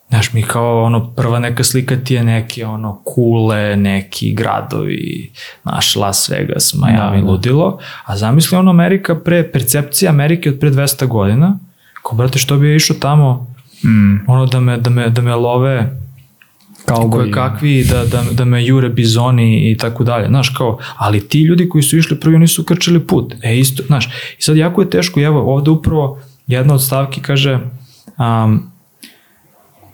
znaš mi kao ono prva neka slika ti je neki ono kule, neki gradovi, znaš Las Vegas, Miami, da, da. ludilo, a zamisli ono Amerika pre, percepcija Amerike od pre 200 godina, kao brate što bi ja išao tamo, mm. ono da me, da me, da me love koje kakvi, da, da, da me jure bizoni i tako dalje, znaš, kao, ali ti ljudi koji su išli prvi, oni su krčili put, e, isto, znaš, i sad jako je teško, evo, ovde upravo jedna od stavki kaže, um,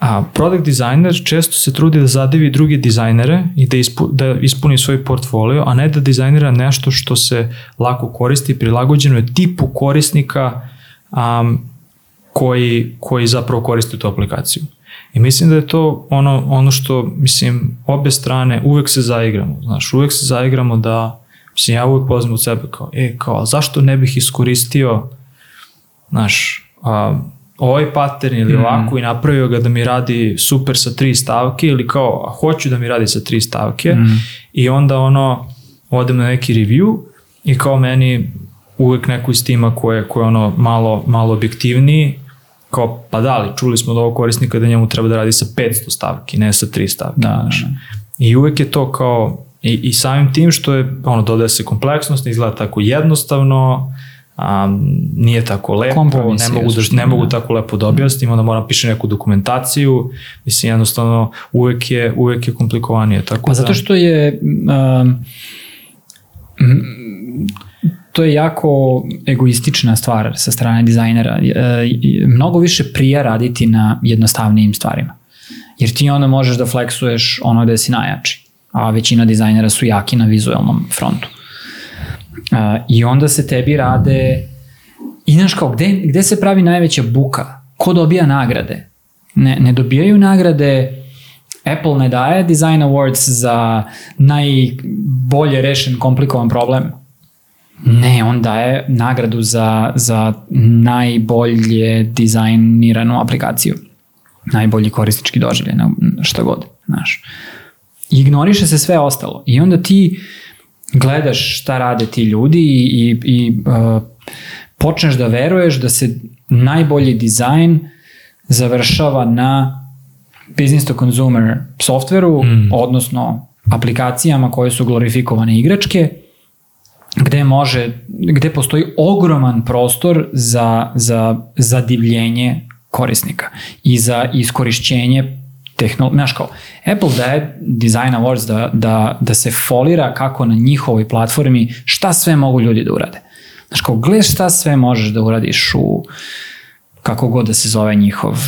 a product designer često se trudi da zadivi druge dizajnere i da, ispu, da ispuni svoj portfolio, a ne da dizajnira nešto što se lako koristi, prilagođeno je tipu korisnika um, koji, koji zapravo koristi tu aplikaciju. I mislim da je to ono, ono što, mislim, obe strane uvek se zaigramo, znaš, uvek se zaigramo da, mislim, ja uvek poznam od sebe kao, e, kao, zašto ne bih iskoristio, znaš, a, ovaj pattern ili mm. ovako i napravio ga da mi radi super sa tri stavke ili kao, a hoću da mi radi sa tri stavke mm. i onda ono, odem na neki review i kao meni uvek neko iz tima koje, koje ono malo, malo objektivniji kao, pa da li, čuli smo od ovog korisnika da njemu treba da radi sa 500 stavki, ne sa 3 stavke. Da, da, da. I uvek je to kao, i, i samim tim što je, ono, dodaje se kompleksnost, ne izgleda tako jednostavno, a, nije tako lepo, ne mogu, da, ne mogu da. tako lepo da objasnim, onda moram piše neku dokumentaciju, mislim jednostavno uvek je, uvek je komplikovanije. Tako pa zato da- što je um, to je jako egoistična stvar sa strane dizajnera. E, mnogo više prija raditi na jednostavnijim stvarima. Jer ti onda možeš da fleksuješ ono gde si najjači. A većina dizajnera su jaki na vizualnom frontu. E, I onda se tebi rade... I znaš kao, gde, gde se pravi najveća buka? Ko dobija nagrade? Ne, ne dobijaju nagrade Apple ne daje Design Awards za najbolje rešen komplikovan problem Ne, on daje nagradu za, za najbolje dizajniranu aplikaciju. Najbolji korisnički doživljaj, šta god, znaš. Ignoriše se sve ostalo. I onda ti gledaš šta rade ti ljudi i, i, i uh, počneš da veruješ da se najbolji dizajn završava na business to consumer softveru, mm. odnosno aplikacijama koje su glorifikovane igračke gde može, gde postoji ogroman prostor za, za zadivljenje korisnika i za iskorišćenje tehnologije. Znaš kao, Apple daje Design Awards da, da, da se folira kako na njihovoj platformi šta sve mogu ljudi da urade. Znaš kao, gledaj šta sve možeš da uradiš u kako god da se zove njihov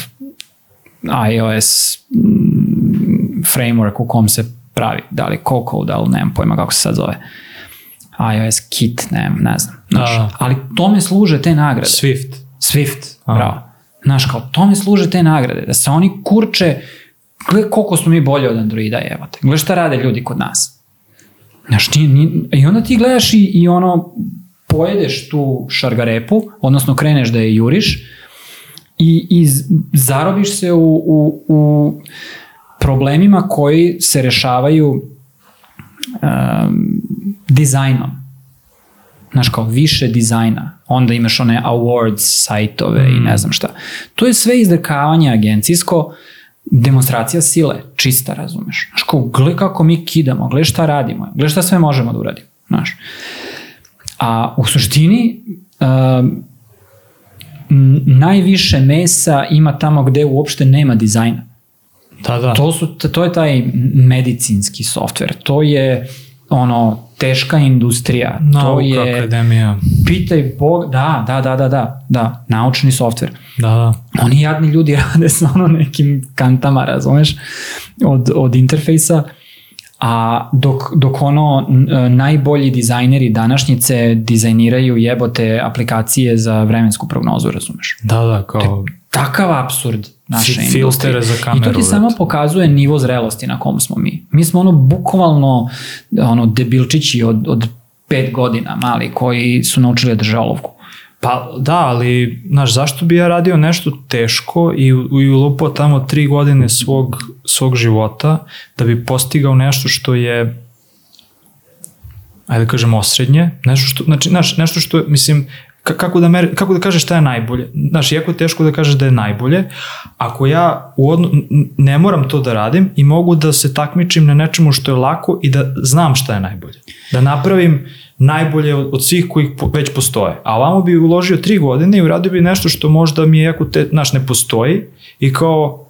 iOS mm, framework u kom se pravi, da li Coco, da li nemam pojma kako se sad zove. iOS kit, ne, ne znam. Znaš, A. ali tome služe te nagrade. Swift. Swift, A. bravo. Znaš, kao tome služe te nagrade, da se oni kurče, gle koliko smo mi bolji od Androida, evo te. Gle šta rade ljudi kod nas. Znaš, nije, nije, i onda ti gledaš i, i ono, pojedeš tu šargarepu, odnosno kreneš da je juriš i, i zarobiš se u, u, u problemima koji se rešavaju um, dizajnom. Znaš, kao više dizajna. Onda imaš one awards sajtove mm. i ne znam šta. To je sve izdrkavanje agencijsko, demonstracija sile, čista, razumeš. Znaš, kao, gle kako mi kidamo, gle šta radimo, gle šta sve možemo da uradimo. Znaš. A u suštini, n- najviše mesa ima tamo gde uopšte nema dizajna. Da, da. To, su, to je taj medicinski softver, to je ono teška industrija, to Nauka, je akademija. pitaj Bog, da, da, da, da, da, da, naučni softver. Da, da. Oni jadni ljudi <laughs> rade sa ono nekim kantama, razumeš, od, od interfejsa, a dok, dok ono najbolji dizajneri današnjice dizajniraju jebote aplikacije za vremensku prognozu, razumeš. Da, da, kao... Takav absurd naše Fi- industrije. filtere za I to kameru, ti samo pokazuje nivo zrelosti na kom smo mi. Mi smo ono bukvalno ono debilčići od, od pet godina mali koji su naučili da drže olovku. Pa da, ali, znaš, zašto bi ja radio nešto teško i, i ulupao tamo tri godine svog, svog života da bi postigao nešto što je ajde da kažem osrednje, nešto što, znači, znaš, nešto što, mislim, kako da, meri, kako da kažeš šta je najbolje. Znaš, jako je teško da kažeš da je najbolje, ako ja u odno, ne moram to da radim i mogu da se takmičim na nečemu što je lako i da znam šta je najbolje. Da napravim najbolje od, od svih kojih po, već postoje. A ovamo bi uložio tri godine i uradio bi nešto što možda mi je jako te, znaš, ne postoji i kao,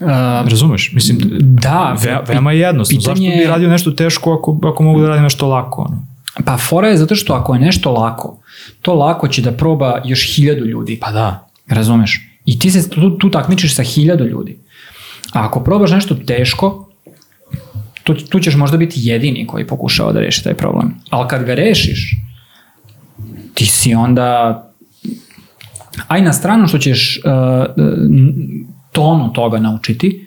Uh, razumeš, mislim, da, ve, veoma je jednostavno. Zašto pitanje- bi radio nešto teško ako, ako mogu da radim nešto lako? Ono? Pa fora je zato što ako je nešto lako, to lako će da proba još hiljadu ljudi. Pa da. Razumeš? I ti se tu, tu takmičiš sa hiljadu ljudi. A ako probaš nešto teško, tu, tu ćeš možda biti jedini koji pokušava da reši taj problem. Ali kad ga rešiš, ti si onda... Aj na stranu što ćeš uh, tonu toga naučiti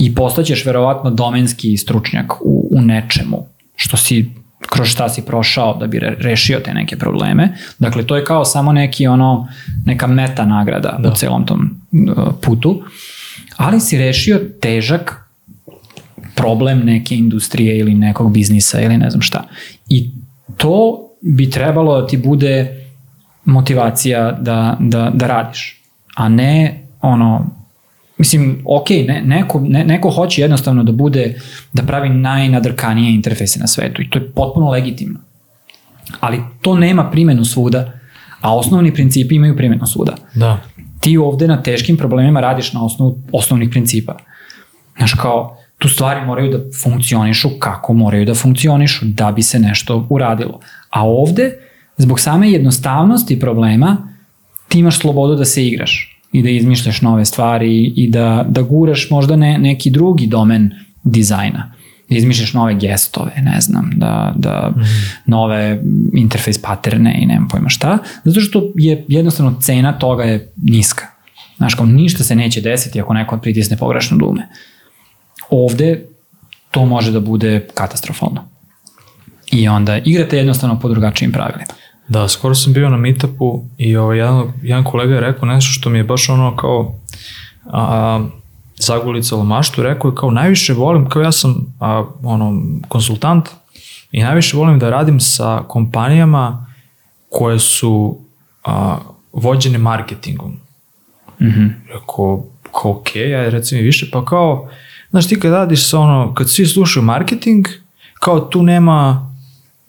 i postaćeš verovatno domenski stručnjak u, u nečemu što si kroz šta si prošao da bi re, rešio te neke probleme. Dakle, to je kao samo neki ono, neka meta nagrada da. u celom tom uh, putu. Ali si rešio težak problem neke industrije ili nekog biznisa ili ne znam šta. I to bi trebalo da ti bude motivacija da, da, da radiš, a ne ono, mislim, ok, ne, neko, ne, neko hoće jednostavno da bude, da pravi najnadrkanije interfejse na svetu i to je potpuno legitimno. Ali to nema primenu svuda, a osnovni principi imaju primenu svuda Da. ti ovde na teškim problemima radiš na osnovu osnovnih principa. Znaš, kao, tu stvari moraju da funkcionišu kako moraju da funkcionišu da bi se nešto uradilo. A ovde, zbog same jednostavnosti problema, ti imaš slobodu da se igraš i da izmišljaš nove stvari i da, da guraš možda ne, neki drugi domen dizajna. Da izmišljaš nove gestove, ne znam, da, da mm. nove interfejs paterne i nemam pojma šta, zato što je jednostavno cena toga je niska. Znaš, kao ništa se neće desiti ako neko pritisne pogrešno dugme. Ovde to može da bude katastrofalno. I onda igrate jednostavno po drugačijim pravilima. Da, skoro sam bio na meetupu i ovaj, jedan, jedan kolega je rekao nešto što mi je baš ono kao a, zagulicalo maštu, rekao je kao najviše volim, kao ja sam a, ono, konsultant i najviše volim da radim sa kompanijama koje su a, vođene marketingom. Mm -hmm. Rekao, kao ok, aj reci mi više, pa kao, znaš ti kad radiš sa ono, kad svi slušaju marketing, kao tu nema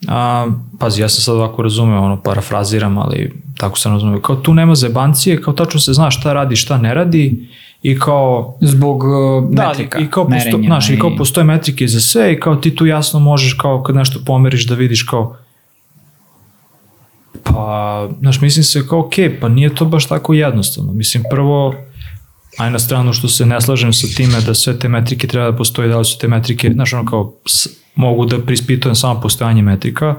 a, pazi, ja sam sad ovako razumeo, ono, parafraziram, ali tako sam razumeo, kao tu nema zebancije, kao tačno se zna šta radi, šta ne radi i kao... Zbog uh, Da, metrika, i kao, posto, merenja znaš, i kao postoje metrike za sve i kao ti tu jasno možeš kao kad nešto pomeriš da vidiš kao pa, znaš, mislim se kao, ok, pa nije to baš tako jednostavno. Mislim, prvo, aj na stranu što se ne slažem sa time da sve te metrike treba da postoje, da li su te metrike, znaš, ono kao, mogu da prispitujem samo postojanje metrika.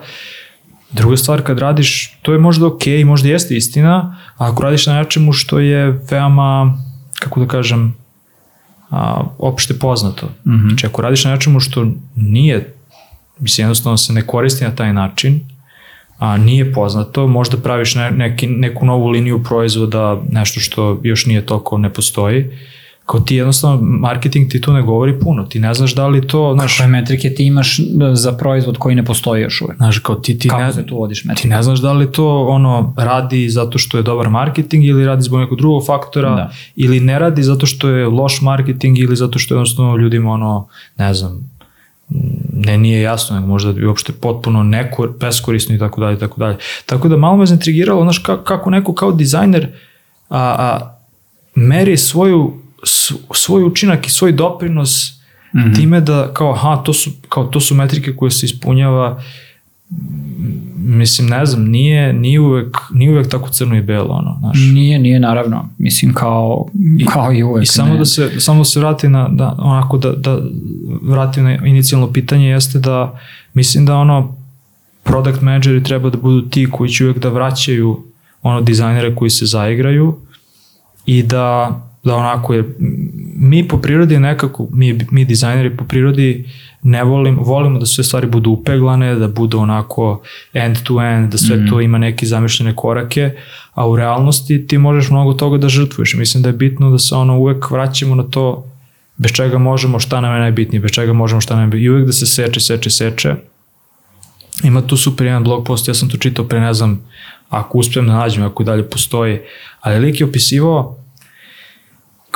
Druga stvar, kad radiš, to je možda ok, možda jeste istina, a ako radiš na nečemu što je veoma, kako da kažem, a, opšte poznato. Mm -hmm. Znači, ako radiš na nečemu što nije, mislim, jednostavno se ne koristi na taj način, a nije poznato, možda praviš ne, neki, neku novu liniju proizvoda, nešto što još nije toliko ne postoji, kao ti jednostavno, marketing ti tu ne govori puno, ti ne znaš da li to, znaš... Koje metrike ti imaš za proizvod koji ne postoji još uvek? Znaš, kao ti, ti Kako ne, se tu vodiš metrike? ti ne znaš da li to ono radi zato što je dobar marketing ili radi zbog nekog drugog faktora Da. ili ne radi zato što je loš marketing ili zato što je jednostavno ljudima ono, ne znam, ne nije jasno, nego možda bi uopšte potpuno neko, beskorisno i tako dalje, i tako dalje. Tako da malo me zaintrigiralo, znaš, kako, neko kao dizajner a, a, meri svoju, svoj učinak i svoj doprinos mm -hmm. time da kao, aha, to su, kao, to su metrike koje se ispunjava mislim, ne znam, nije, nije, uvek, nije uvek tako crno i belo, ono, znaš. Nije, nije naravno. Mislim kao, kao i uvek. I samo ne. da se samo da se vrati na da onako da da vratim na inicijalno pitanje jeste da mislim da ono product manageri treba da budu ti koji će uvek da vraćaju ono dizajnere koji se zaigraju i da da onako je mi po prirodi nekako mi mi dizajneri po prirodi ne volim, volimo da sve stvari budu upeglane, da budu onako end to end, da sve mm. to ima neke zamišljene korake, a u realnosti ti možeš mnogo toga da žrtvuješ. Mislim da je bitno da se ono uvek vraćamo na to bez čega možemo, šta nam je najbitnije, bez čega možemo, šta nam je najbitnije. I uvek da se seče, seče, seče. Ima tu super jedan blog post, ja sam to čitao pre, ne znam, ako uspijem da nađem, ako i dalje postoji, ali lik je opisivao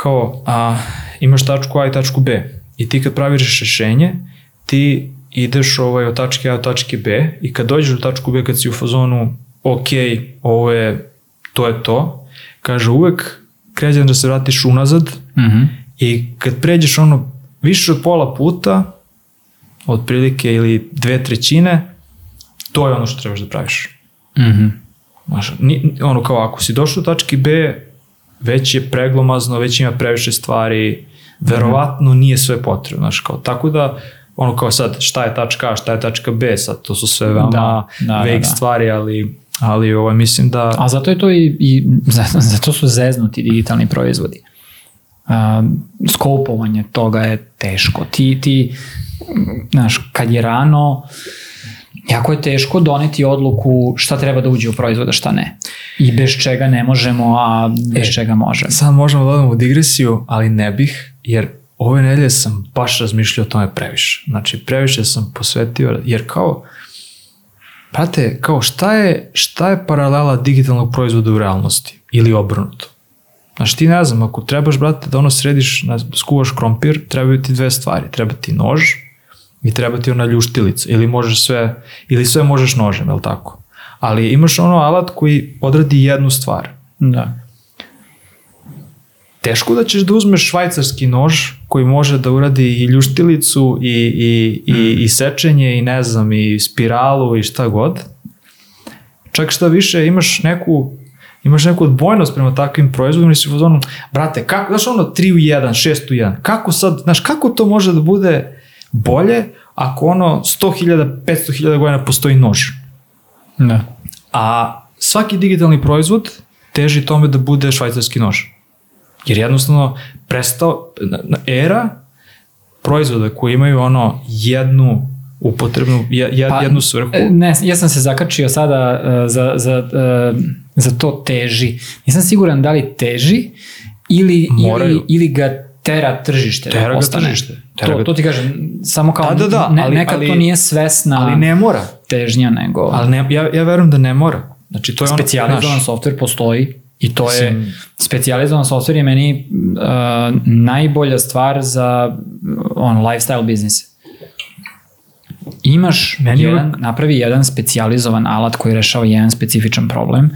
kao a, imaš tačku A i tačku B i ti kad praviš rešenje, ti ideš ovaj, od tačke A do tačke B i kad dođeš do tačku B kad si u fazonu ok, ovo je, to je to, kaže uvek kreće da se vratiš unazad Mm -hmm. i kad pređeš ono više od pola puta, otprilike ili dve trećine, to je ono što trebaš da praviš. Mm -hmm. Znaš, ni, ono kao ako si došao do tačke B, već je preglomazno, već ima previše stvari, verovatno nije sve potrebno, znaš, kao, tako da, ono kao sad, šta je tačka A, šta je tačka B, sad, to su sve veoma Da, da, da, vague da. stvari, ali, ali ovaj, mislim da, A zato je to i, i zato, su zeznuti digitalni proizvodi. Uh, skopovanje toga je teško. Ti, ti, znaš, kad je rano, jako je teško doneti odluku šta treba da uđe u proizvod, a šta ne. I bez čega ne možemo, a bez E, čega možemo. sad možemo da odemo u digresiju, ali ne bih, jer ove nedelje sam baš razmišljao o tome previše. Znači, previše sam posvetio, jer kao, prate, kao šta je, šta je paralela digitalnog proizvoda u realnosti? Ili obrnuto? Znači ti ne znam, ako trebaš, brate, da ono središ, skuvaš krompir, trebaju ti dve stvari. Treba ti nož i treba ti ona ljuštilica. Ili možeš sve, ili sve možeš nožem, je li tako? Ali imaš ono alat koji odradi jednu stvar. Da. Teško da ćeš da uzmeš švajcarski nož koji može da uradi i ljuštilicu i, i, i, i sečenje i ne znam i spiralu i šta god. Čak šta više imaš neku imaš neku odbojnost prema takvim proizvodima i si u fazonu, brate, kako, znaš ono 3 u 1, 6 u 1, kako sad, znaš, kako to može da bude bolje ako ono 100.000, 500.000 godina postoji nož? Da. A svaki digitalni proizvod teži tome da bude švajcarski nož. Jer jednostavno prestao, era proizvoda koji imaju ono jednu upotrebnu, je- je- Pa, jednu svrhu, E, Ne, ja sam se zakačio sada uh, za, za, uh, za to teži. Nisam siguran da li teži ili, Moraju. ili, ili ga tera tržište. da Tera ga postane. tržište. Tera To, to ti kažem, samo kao Da, da, da, ne, ali- nekad ali- to nije svesna ali ne mora. težnja, nego Ali ne, ja, ja verujem da ne mora. Znači, to je ono, specijalizovan software postoji i to je, Mislim- specijalizovan software je meni uh, najbolja stvar za on, lifestyle biznis. imaš Meni je jedan, napravi jedan specijalizovan alat koji rešava jedan specifičan problem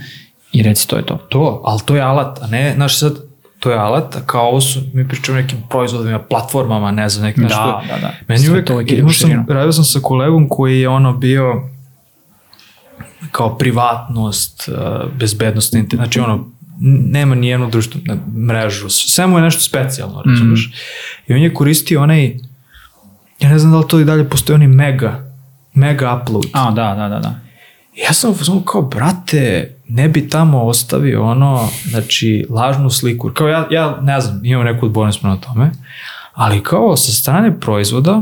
i reci to je to. To, ali to je alat, a ne, znaš sad, to je alat, a kao ovo su, mi pričamo o nekim proizvodima, platformama, ne znam, neki, Da, nešto. da, da. Meni Sve uvek, to uvek ide imao sam, radio sam sa kolegom koji je ono bio kao privatnost, uh, bezbednost, znači ono, nema ni jednu društvenu mrežu, sve mu je nešto specijalno, razumiješ? Mhm. I on je koristio onaj, ja ne znam da li to i dalje postoji, onaj mega, mega upload. A, da, da, da, da. Ja sam u fazonu kao, brate, ne bi tamo ostavio ono, znači, lažnu sliku. Kao ja, ja ne znam, imam neku odbornost na tome, ali kao sa strane proizvoda,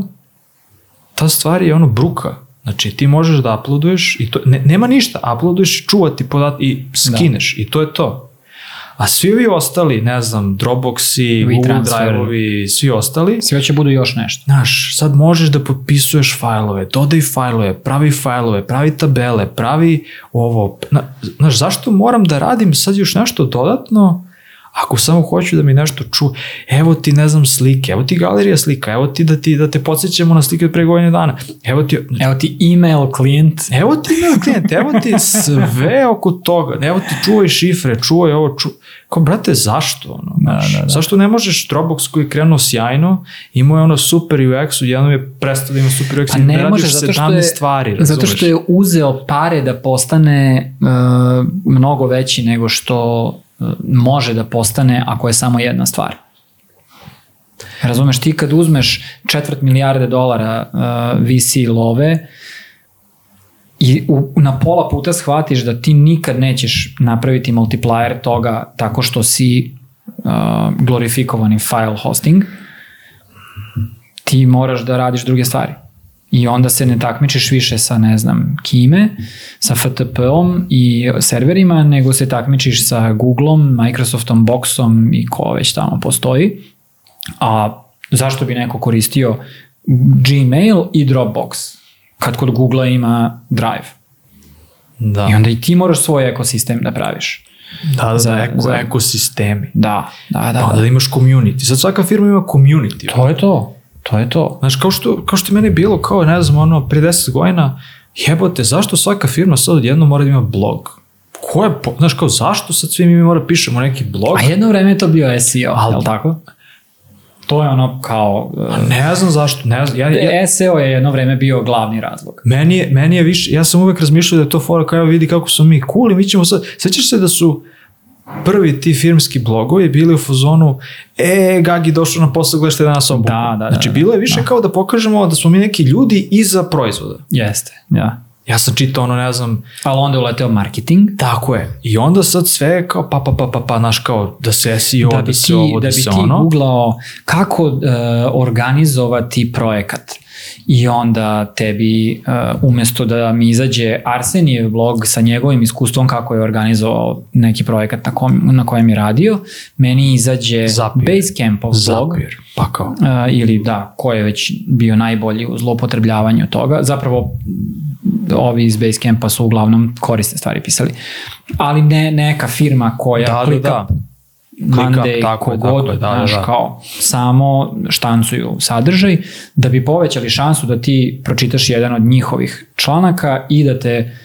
ta stvar je ono bruka. Znači, ti možeš da uploaduješ i to, ne, nema ništa, uploaduješ čuvati podat i skineš i to je to. A svi vi ostali, ne znam, Dropboxi, Google. Drive-ovi, svi ostali, Sve će budu još nešto. Znaš, sad možeš da potpisuješ fajlove, dodaj fajlove, pravi fajlove, pravi tabele, pravi ovo. Na, znaš, zašto moram da radim sad još nešto dodatno ako samo hoću da mi nešto ču, evo ti ne znam slike, evo ti galerija slika, evo ti da ti da te podsjećamo na slike od pre godine dana, evo ti, Evo ti email klijent. evo ti email klijent, evo ti sve oko toga, evo ti čuvaj šifre, čuvaj ovo, ču... Kao, brate, zašto? Ono, Da, znaš, da, da. Zašto ne možeš Dropbox koji je krenuo sjajno, imao je ono super UX, jednom je prestao da ima super UX Pa ne ne radiš može, zato što 17 je, stvari, razumeš? zato što je uzeo pare da postane uh, mnogo veći nego što može da postane ako je samo jedna stvar. Razumeš, ti kad uzmeš četvrt milijarde dolara uh, VC love i u, na pola puta shvatiš da ti nikad nećeš napraviti multiplier toga tako što si uh, glorifikovani file hosting, ti moraš da radiš druge stvari. I onda se ne takmičiš više sa ne znam kime, sa FTP-om i serverima, nego se takmičiš sa Google-om, Microsoftom, Boxom i ko već tamo postoji. A zašto bi neko koristio Gmail i Dropbox kad kod Google ima Drive? Da, I onda i ti moraš svoj ekosistem da praviš. da, da, za- da, eko, za- ekosistemi. Da, da, da. Da, da. da imaš community. Sad svaka firma ima community. To je to. To je to. Znaš, kao što, kao što je meni bilo, kao, ne znam, ono, pre 10 godina, jebote, zašto svaka firma sad odjedno mora da ima blog? Ko je, po, znaš, kao, zašto sad svi mi mora pišemo neki blog? A jedno vreme je to bio SEO, Al- je li tako? To je ono kao... uh, Ne znam zašto, ne znam, ja, ja, SEO je jedno vreme bio glavni razlog. meni, je, meni je više, ja sam uvek razmišljao da je to fora kao vidi kako smo mi cool i mi ćemo sad, sećaš se da su prvi ti firmski blogovi bili u fazonu e, Gagi došao na posao, gledaj šta je danas obuku. Da, da, da, Znači, da. bilo je više kao da pokažemo da smo mi neki ljudi iza proizvoda. Jeste, ja. Ja sam čitao ono, ne znam, Ali onda je uleteo marketing, Tako je. I onda sad sve je kao pa pa pa pa pa naš kao da se SEO, da, da se ovo, da da, bi ti ono. googlao kako uh, organizovati projekat. I onda tebi, uh, umesto da mi izađe Arsenijev blog sa njegovim iskustvom kako je organizovao neki projekat na, kom, na kojem je radio, meni izađe Zapier. Basecampov blog. Zapier. Pa kao. Uh, ili da, ko je već bio najbolji u zloupotrebljavanju toga. Zapravo ovi iz Basecampa su uglavnom korisne stvari pisali. Ali ne neka firma koja Da, da, klika da. Monday, tako kogod, tako da, da, znaš, da. kao samo štancuju sadržaj da bi povećali šansu da ti pročitaš jedan od njihovih članaka i da te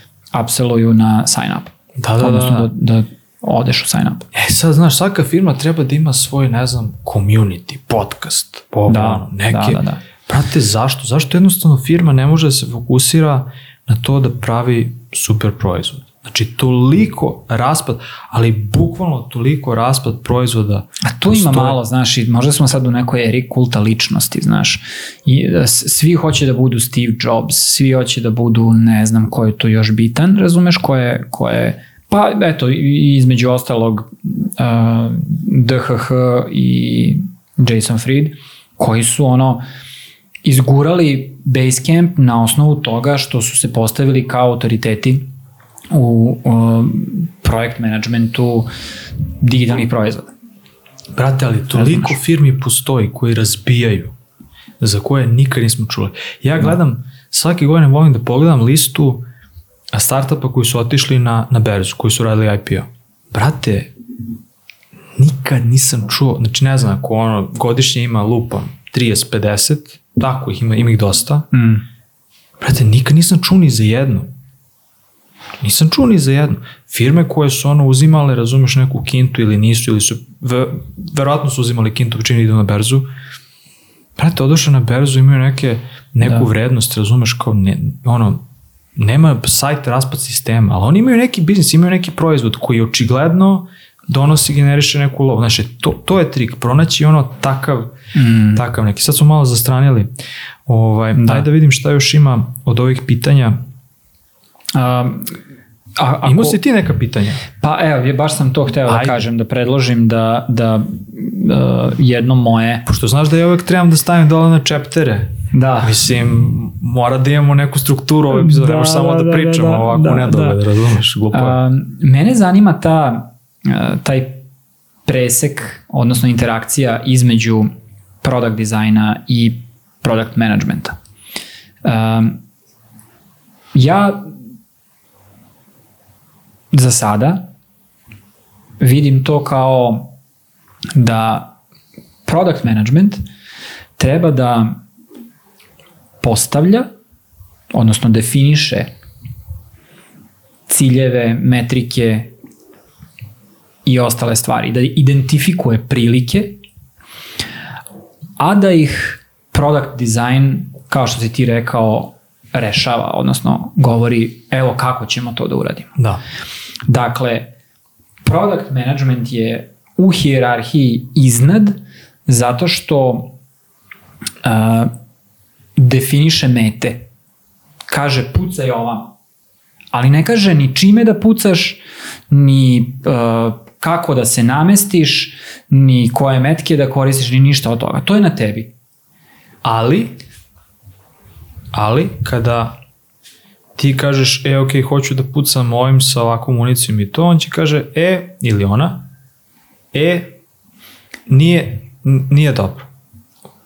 upselluju na sign up. Da, da, Odnosno da. da, da odeš u sign up. E sad, znaš, svaka firma treba da ima svoj, ne znam, community, podcast, ovo, Da, ono, neke. da, da, da. Brate, zašto? Zašto jednostavno firma ne može da se fokusira na to da pravi super proizvod? Znači, toliko raspad, ali bukvalno toliko raspad proizvoda. A tu ima postoji. malo, znaš, i možda smo sad u nekoj eri kulta ličnosti, znaš. I e, svi hoće da budu Steve Jobs, svi hoće da budu, ne znam ko je tu još bitan, razumeš, ko je, ko je pa eto, između ostalog uh, DHH i Jason Fried, koji su ono izgurali Basecamp na osnovu toga što su se postavili kao autoriteti u uh, projekt managementu digitalnih proizvoda. Brate, ali toliko firmi postoji koji razbijaju, za koje nikad nismo čuli. Ja gledam, svake godine volim da pogledam listu startupa koji su otišli na, na berzu, koji su radili IPO. Brate, nikad nisam čuo, znači ne znam, ako ono godišnje ima lupa 30-50, tako ih ima, ima ih dosta, Mm. Brate, nikad nisam čuo ni za jednu. Nisam čuo ni za jednu. Firme koje su ono uzimale, razumeš, neku kintu ili nisu, ili su, ve, verovatno su uzimali kintu, čini idu na berzu. Brate, odošao na berzu, imaju neke, neku Da. vrednost, razumeš, kao, ne, ono, nema sajt raspad sistema, ali oni imaju neki biznis, imaju neki proizvod koji očigledno donosi, generiše neku lovu. Znači, to, to je trik, pronaći ono takav, mm. takav neki. Sad smo malo zastranili. Ovaj. Da. Daj da vidim šta još ima od ovih pitanja. A, a, ako, Imao si ti neka pitanja? Pa evo, je, baš sam to hteo da Ajde. kažem, da predložim da, da uh, jedno moje... Pošto znaš da ja uvek trebam da stavim dole na čeptere. Da, Mislim, mora da imamo neku strukturu ove epizode, Da, ne možeš samo da, da, da, pričamo da, ovako da, da, nedogled, da. razumeš, glupo je. A, mene zanima ta, a, taj presek, odnosno interakcija između product dizajna i product managementa. Um, ja za sada vidim to kao da product management treba da postavlja, odnosno definiše ciljeve, metrike i ostale stvari, da identifikuje prilike, a da ih product design, kao što si ti rekao, rešava, odnosno govori evo kako ćemo to da uradimo. Da. Dakle, product management je u hijerarhiji iznad zato što uh, definiše mete. Kaže pucaj ovam. Ali ne kaže ni čime da pucaš, ni uh, kako da se namestiš, ni koje metke da koristiš, ni ništa od toga. To je na tebi. Ali, ali kada ti kažeš, e, ok, hoću da pucam ovim sa ovakvom municijom i to, on će kaže, e, ili ona, e, nije, nije dobro.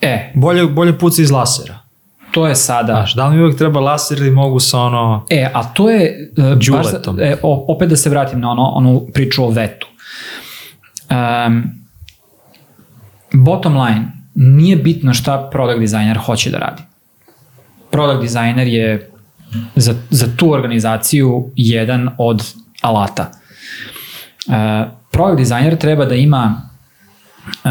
E, Bolje, bolje puca iz lasera. to je sada... Znaš, da li mi uvek treba laser ili mogu sa ono... E, a to je, uh, baš, Đuletom. e, opet da se vratim na ono, onu priču o vetu. Um, bottom line, nije bitno šta product designer hoće da radi. Product designer je za, za tu organizaciju jedan od alata. Uh, product designer treba da ima uh,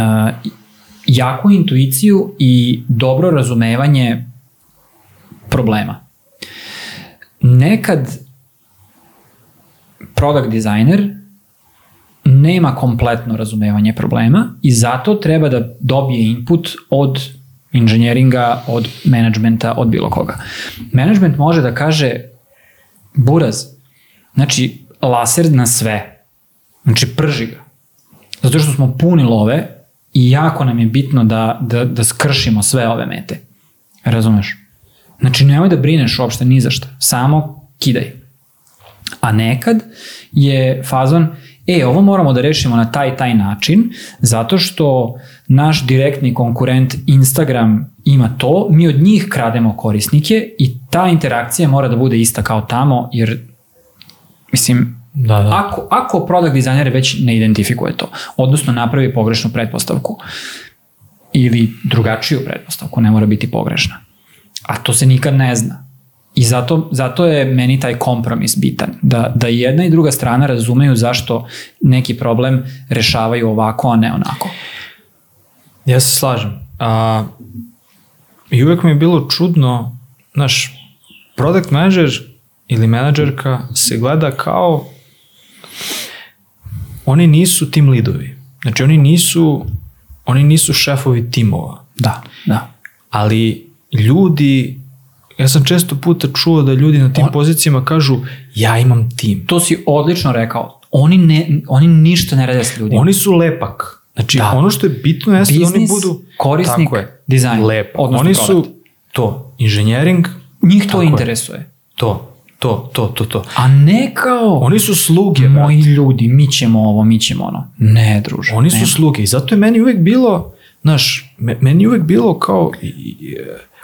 jaku intuiciju i dobro razumevanje problema. Nekad product designer nema kompletno razumevanje problema i zato treba da dobije input od inženjeringa, od menadžmenta, od bilo koga. Management može da kaže buraz, znači laser na sve, znači prži ga. Zato što smo puni love i jako nam je bitno da, da, da skršimo sve ove mete. Razumeš? Znači nemoj da brineš uopšte ni za šta, samo kidaj. A nekad je fazon, e, ovo moramo da rešimo na taj taj način, zato što naš direktni konkurent Instagram ima to, mi od njih krademo korisnike i ta interakcija mora da bude ista kao tamo, jer mislim, Da, da. ako, ako product dizajner već ne identifikuje to, odnosno napravi pogrešnu pretpostavku ili drugačiju pretpostavku, ne mora biti pogrešna. A to se nikad ne zna. I zato, zato je meni taj kompromis bitan, da, da jedna i druga strana razumeju zašto neki problem rešavaju ovako, a ne onako. Ja se slažem. A, I uvek mi je bilo čudno, znaš, product manager ili menadžerka se gleda kao oni nisu tim lidovi. Znači oni nisu oni nisu šefovi timova. Da, da. Ali ljudi ja sam često puta čuo da ljudi na tim On- pozicijama kažu ja imam tim. To si odlično rekao. Oni, ne, oni ništa ne rade s ljudima. Oni su lepak. Znači, Da. ono što je bitno jeste da oni budu... korisnik, tako je, dizajn, Lepo. odnosno Oni su product. to, inženjering, Njih to Tako je. interesuje. to, to, to, to, to. A ne kao... Oni su sluge, brate. Moji ljudi, mi ćemo ovo, mi ćemo ono. Ne, druže. Oni su nema. sluge i zato je meni uvek bilo, znaš, me- meni je uvek bilo kao,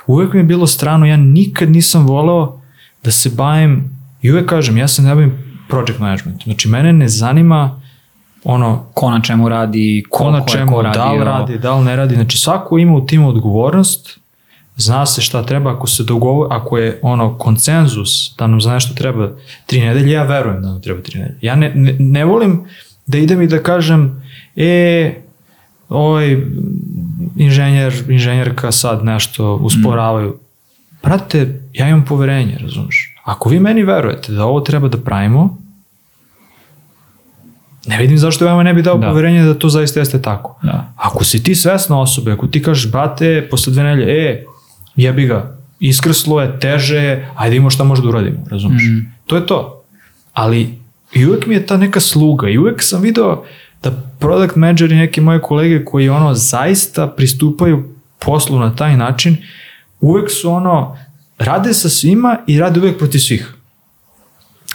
uvek mi je bilo strano, ja nikad nisam voleo da se bavim, i uvek kažem, ja se ne bavim project management. Znači, mene ne zanima ono, Ko na čemu radi, ko koliko na čemu, ko da li radi, da li ne radi. Znači, svako ima u timu odgovornost zna se šta treba, ako se dogovor, ako je ono konsenzus da nam za nešto treba tri nedelje, ja verujem da nam treba tri nedelje. Ja ne, ne, ne volim da idem i da kažem, e, ovaj inženjer, inženjerka sad nešto usporavaju. Brate, ja imam poverenje, razumeš? Ako vi meni verujete da ovo treba da pravimo, ne vidim zašto vama ne bi dao Da. poverenje da to zaista jeste tako. Da. Ako si ti svesna osobe, ako ti kažeš, brate, posle dve nelje, e, jebi ga, iskrslo je, teže je, ajde imamo šta možda uradimo, razumiješ? Mhm. To je to. Ali i uvek mi je ta neka sluga i uvek sam video da product manager i neke moje kolege koji ono zaista pristupaju poslu na taj način, uvek su ono, rade sa svima i rade uvek protiv svih.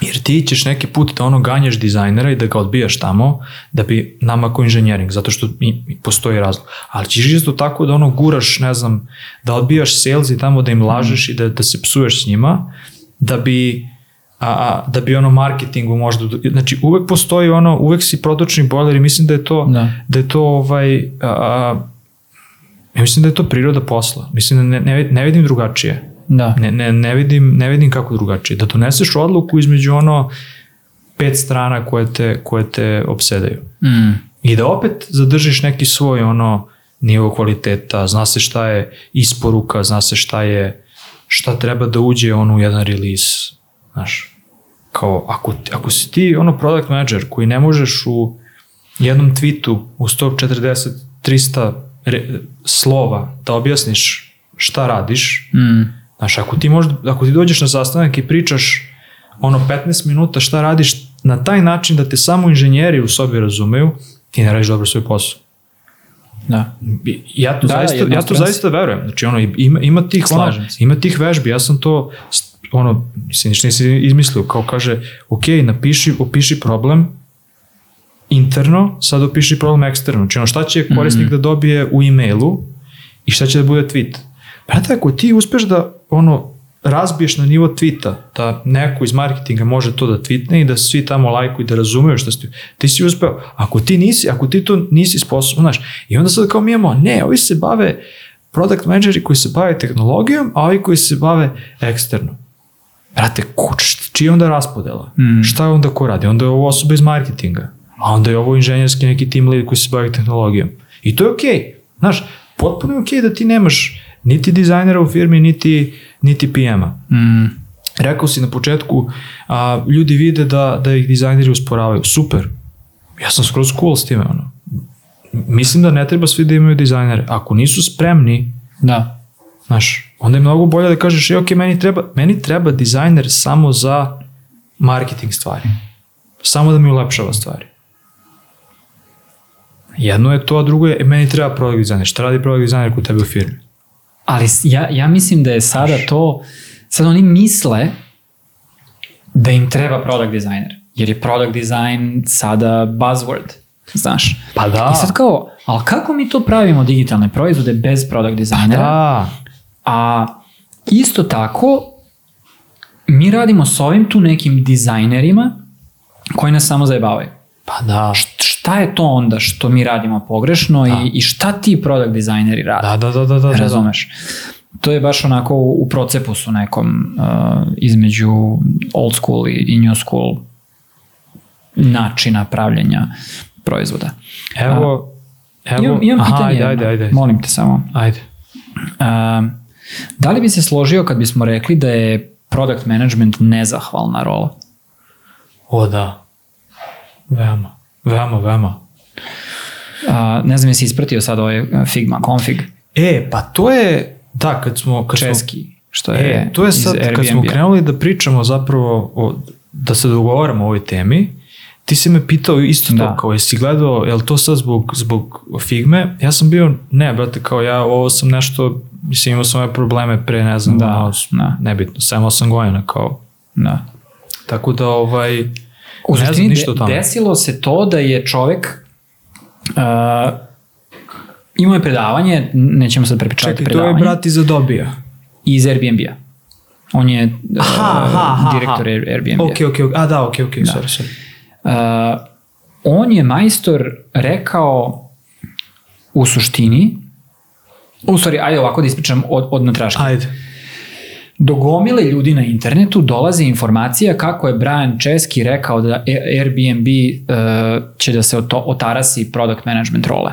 Jer ti ćeš neki put da ono ganjaš dizajnera i da ga odbijaš tamo da bi namakao inženjering, zato što i, i postoji razlog. Ali ćeš isto tako da ono guraš, ne znam, da odbijaš sales i tamo da im lažeš i da, da se psuješ s njima, da bi a, a, da bi ono marketingu možda, znači uvek postoji ono, uvek si protočni bojler i mislim da je to, Da. da je to ovaj, a, a, ja mislim da je to priroda posla, mislim da ne, ne, ne vidim drugačije. Da. Ne, ne, ne, vidim, ne vidim kako drugačije. Da doneseš odluku između ono pet strana koje te, koje te obsedaju. Mm. I da opet zadržiš neki svoj ono nivo kvaliteta, zna se šta je isporuka, zna se šta je šta treba da uđe ono u jedan release. Znaš, kao ako, ako si ti ono product manager koji ne možeš u jednom tweetu u 140 300 re, slova da objasniš šta radiš, Mm. Znaš, ako ti, možda, ako ti dođeš na sastanak i pričaš ono 15 minuta šta radiš na taj način da te samo inženjeri u sobi razumeju, ti ne radiš dobro svoj posao. Da. Ja to, Da, zaista, ja to zaista verujem. Znači, ono, ima, ima tih, ono, ima tih vežbi. Ja sam to, ono, mislim, ništa nisi izmislio, kao kaže, ok, napiši, opiši problem interno, sad opiši problem eksterno. Znači, ono, šta će korisnik da dobije u e-mailu i šta će da bude tweet. Brate, ako ti uspeš da, ono, razbiješ na nivo tweeta, da neko iz marketinga može to da tweetne i da svi tamo lajkuju i da razumeju šta si, ti si uspeo. Ako ti nisi, ako ti to nisi sposoban, znaš, i onda sad kao mi imamo, ne, ovi se bave product manageri koji se bave tehnologijom, a ovi koji se bave eksterno. Brate, kuć, čiji je onda raspodela? Mm. Šta je onda ko radi? Onda je ovo osoba iz marketinga. A onda je ovo inženjerski neki team lead koji se bavi tehnologijom. I to je okej. Okay. Znaš, potpuno je okej okay da ti nemaš niti dizajnera u firmi, niti, niti PM-a. Mm. Rekao si na početku, a, ljudi vide da, da ih dizajneri usporavaju. Super. Ja sam skroz cool s time. Ono. Mislim da ne treba svi da imaju dizajnere. Ako nisu spremni, Da. Znaš, onda je mnogo bolje da kažeš, e, ok, meni treba, meni treba dizajner samo za marketing stvari. Samo da mi ulepšava stvari. Jedno je to, a drugo je, e, meni treba product dizajner. Šta radi product dizajner kod tebe u firmi? Ali ja, ja mislim da je sada to, sad oni misle da im treba product designer. Jer je product design sada buzzword. Znaš. Pa da. I sad kao, ali kako mi to pravimo digitalne proizvode bez product designera? Da. A isto tako, mi radimo s ovim tu nekim dizajnerima koji nas samo zajebavaju. Pa da. Št- Šta je to onda što mi radimo pogrešno i, i šta ti product dizajneri rade? Da, da, da, da, da, da. Razumeš? To je baš onako u, u procepu su nekom uh, između old school i, i new school načina pravljenja proizvoda. Evo, evo, Imam, imam aha, pitanje, ajde, jedno. ajde, ajde. molim te samo. Ajde. Um, da li bi se složio kad bismo rekli da je product management nezahvalna rola? O da. Veoma, veoma, veoma. Uh, ne znam jesi ispratio sad ovaj Figma config E, pa to je, da, kad smo... Kad smo, česki, što je, E, to je sad, kad smo krenuli da pričamo zapravo, o, da se dogovaramo o ovoj temi, ti si me pitao isto to, Da. kao jesi gledao, je li to sad zbog, zbog Figme? Ja sam bio, ne, brate, kao ja, ovo sam nešto, mislim, imao sam ove probleme pre, ne znam, Da, ono, da. nebitno, 7-8 godina, kao, Da. tako da, ovaj, U ne znam ništa o tome. desilo se to da je čovek uh, imao je predavanje, nećemo sad prepričavati Čekaj, to je predavanje, brat iz Adobe-a. iz Airbnb-a. On je uh, Aha, aha, aha, direktor aha. Airbnb-a. Ok, ok, ok, a da, ok, ok, sorry, sorry. Uh, on je majstor rekao u suštini U stvari, ajde ovako da ispričam od, od natraške. Ajde. Do gomile ljudi na internetu dolazi informacija kako je Brian Česki rekao da Airbnb uh, će da se otarasi product management role.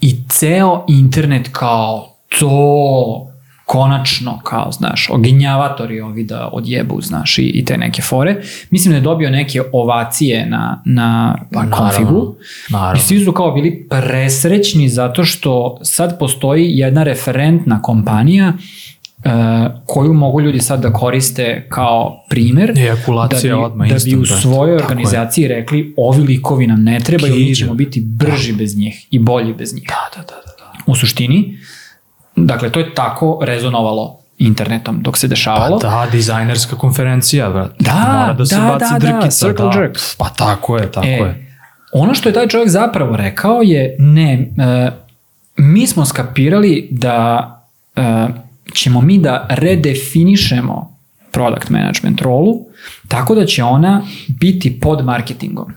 I ceo internet kao to konačno, kao, znaš, oginjavatori ovi da odjebu, znaš, i, i te neke fore. Mislim da je dobio neke ovacije na, na pa, konfigu. naravno. I svi su kao bili presrećni zato što sad postoji jedna referentna kompanija koju mogu ljudi sad da koriste kao primer Ejakulacija da bi, odmah, da bi u instant, svojoj tako je. organizaciji rekli ovi likovi nam ne trebaju, mi ćemo biti brži bez njih i bolji bez njih. Da, da, da, da. da. U suštini, dakle, to je tako rezonovalo internetom dok se dešavalo. Pa da, dizajnerska konferencija, brat. Da, Mora da se da, baci da, da, drkica. circle da. jerk. Pa tako je, tako E, je. Ono što je taj čovjek zapravo rekao je, ne, e, mi smo skapirali da e, ćemo mi da redefinišemo product management rolu, tako da će ona biti pod marketingom.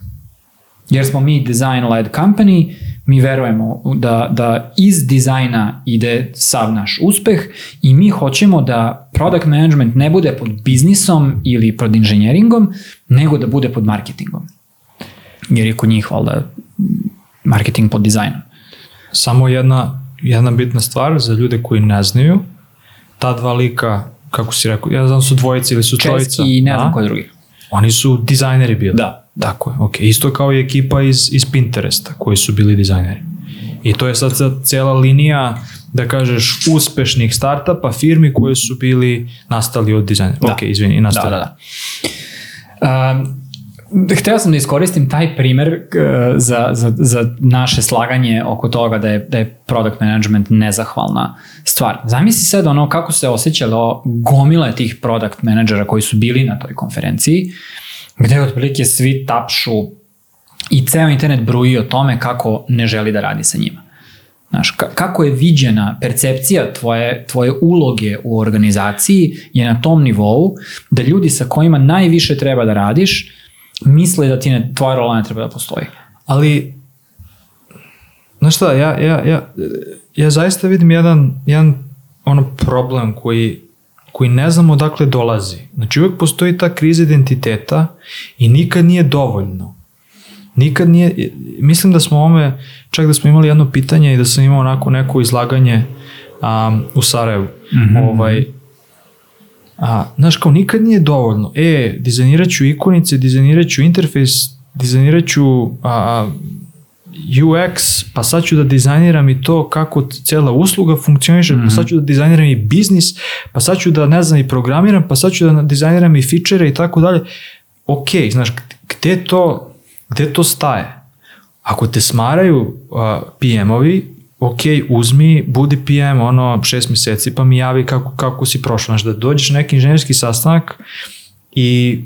Jer smo mi design-led company, mi verujemo da, da iz dizajna ide sav naš uspeh i mi hoćemo da product management ne bude pod biznisom ili pod inženjeringom, nego da bude pod marketingom. Jer je kod njih, valjda, marketing pod dizajnom. Samo jedna, jedna bitna stvar za ljude koji ne znaju, ta dva lika, kako si rekao, ja znam su dvojica ili su trojica. Česki i ne znam da? ko je drugi. Oni su dizajneri bili. Da. Tako je, ok. Isto kao i ekipa iz, iz Pinteresta koji su bili dizajneri. I to je sad sad cijela linija, da kažeš, uspešnih startupa, firmi koje su bili nastali od dizajnera. Da. Ok, izvini, Da, nastali. da, da. Um, hteo sam da iskoristim taj primer uh, za, za, za naše slaganje oko toga da je, da je product management nezahvalna stvar. Zamisli sad ono kako se osjećalo gomile tih product menadžera koji su bili na toj konferenciji, gde otprilike svi tapšu i ceo internet bruji o tome kako ne želi da radi sa njima. Znaš, ka- kako je viđena percepcija tvoje, tvoje uloge u organizaciji je na tom nivou da ljudi sa kojima najviše treba da radiš misle da ti ne, tvoja rola ne treba da postoji. Ali, znaš šta, ja, ja, ja, ja zaista vidim jedan, jedan ono problem koji, koji ne znam odakle dolazi. Znači uvek postoji ta kriza identiteta i nikad nije dovoljno. Nikad nije, mislim da smo ome, čak da smo imali jedno pitanje i da sam imao onako neko izlaganje um, u Sarajevu. Mm -hmm. ovaj, a, znaš, kao nikad nije dovoljno. E, dizajnirat ću ikonice, dizajnirat ću interfejs, dizajnirat ću a, UX, pa sad ću da dizajniram i to kako cijela usluga funkcioniše, mm -hmm. pa sad ću da dizajniram i biznis, pa sad ću da, ne znam, i programiram, pa sad ću da dizajniram i fičere i tako dalje. Ok, znaš, gde to, gde to staje? Ako te smaraju uh, PM-ovi, ok, uzmi, budi PM ono šest meseci pa mi javi kako, kako si prošao. Znaš, da dođeš neki inženjerski sastanak i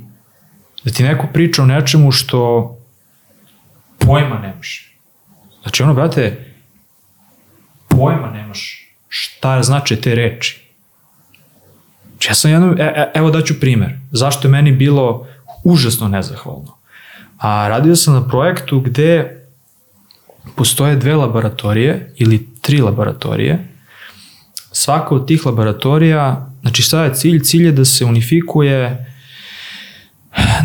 da ti neko priča o nečemu što pojma nemaš. Znači ono, brate, pojma nemaš šta znače te reči. Znači ja sam jedno, e, e, evo daću primer, zašto je meni bilo užasno nezahvalno. A radio sam na projektu gde postoje dve laboratorije ili tri laboratorije. Svaka od tih laboratorija, znači šta je cilj? Cilj je da se unifikuje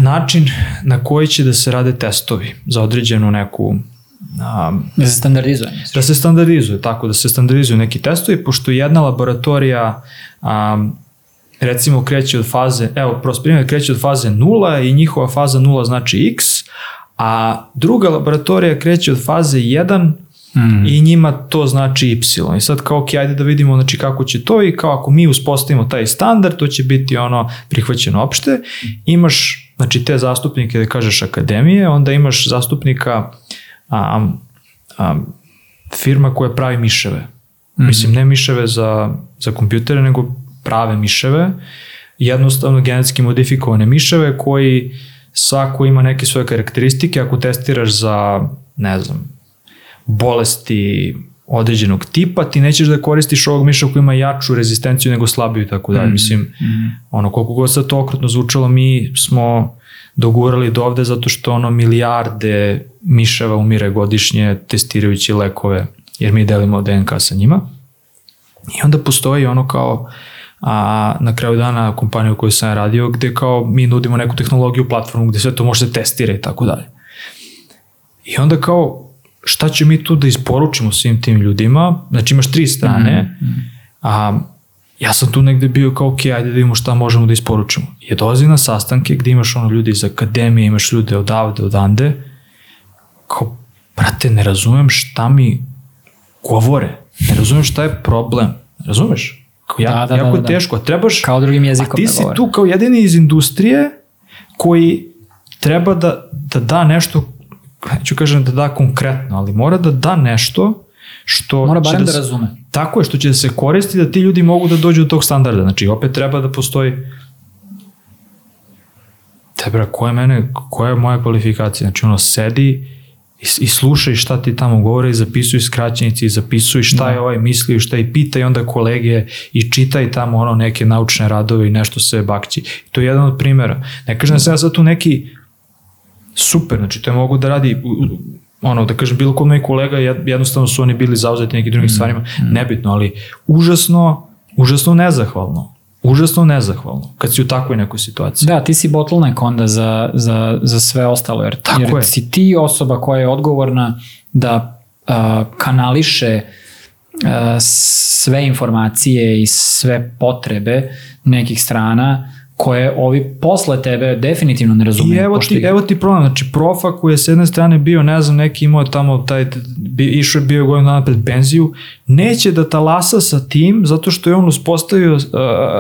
način na koji će da se rade testovi za određenu neku um, Da se standardizuje. da se standardizuje, tako da se standardizuju neki testovi, pošto jedna laboratorija um, recimo kreće od faze, evo, prost primjer, kreće od faze 0 i njihova faza 0 znači x, a druga laboratorija kreće od faze 1 Mm. i njima to znači y. I sad kao, ok, ajde da vidimo znači, kako će to i kao ako mi uspostavimo taj standard, to će biti ono prihvaćeno opšte. Imaš znači, te zastupnike, da kažeš akademije, onda imaš zastupnika a, a, firma koja pravi miševe. Mm. Mislim, ne miševe za, za kompjutere, nego prave miševe, jednostavno genetski modifikovane miševe koji svako ima neke svoje karakteristike, ako testiraš za, ne znam, bolesti određenog tipa, ti nećeš da koristiš ovog miša koji ima jaču rezistenciju nego slabiju i tako dalje. Mm, Mislim, mm. ono, koliko god sad to okrutno zvučalo, mi smo dogurali do ovde zato što ono milijarde miševa umire godišnje testirajući lekove jer mi delimo DNK sa njima. I onda postoji ono kao a na kraju dana kompaniju koju sam radio gde kao mi nudimo neku tehnologiju, platformu gde sve to može se testira i tako dalje. I onda kao šta će mi tu da isporučimo svim tim ljudima, znači imaš tri strane, mm -hmm. a ja sam tu negde bio kao, ok, ajde da vidimo šta možemo da isporučimo. I dolazi na sastanke gde imaš ono ljudi iz akademije, imaš ljude odavde, odande, kao, brate, ne razumem šta mi govore, ne razumem šta je problem, razumeš? Ja, da, da, jako da, da, da. teško, trebaš... Kao drugim jezikom A ti da si tu kao jedini iz industrije koji treba da, da da nešto, ću kažem da da konkretno, ali mora da da nešto što Mora barem da, da razume. Tako je, što će da se koristi da ti ljudi mogu da dođu do tog standarda. Znači, opet treba da postoji Tebra, koja je mene, koja je moja kvalifikacija? Znači, ono, sedi i, i slušaj šta ti tamo govore i zapisuj skraćenici i zapisuj šta da. je ovaj mislio šta i pitaj onda kolege i čitaj tamo ono neke naučne radove i nešto se bakći. I to je jedan od primjera. Ne kažem da sam ja sad tu neki super, znači to je mogu da radi ono, da kažem, bilo kod mojih kolega, jednostavno su oni bili zauzeti nekim drugim mm, stvarima, mm. nebitno, ali užasno, užasno nezahvalno. Užasno nezahvalno, kad si u takvoj nekoj situaciji. Da, ti si bottleneck onda za, za, za sve ostalo, jer, Tako jer je. si ti osoba koja je odgovorna da uh, kanališe sve informacije i sve potrebe nekih strana koje ovi posle tebe definitivno ne razumiju. I evo ti, evo ti problem, znači profa koji je s jedne strane bio, ne znam, neki imao tamo taj, bi, išao je bio godinu dana pred penziju, neće da talasa sa tim, zato što je on uspostavio uh,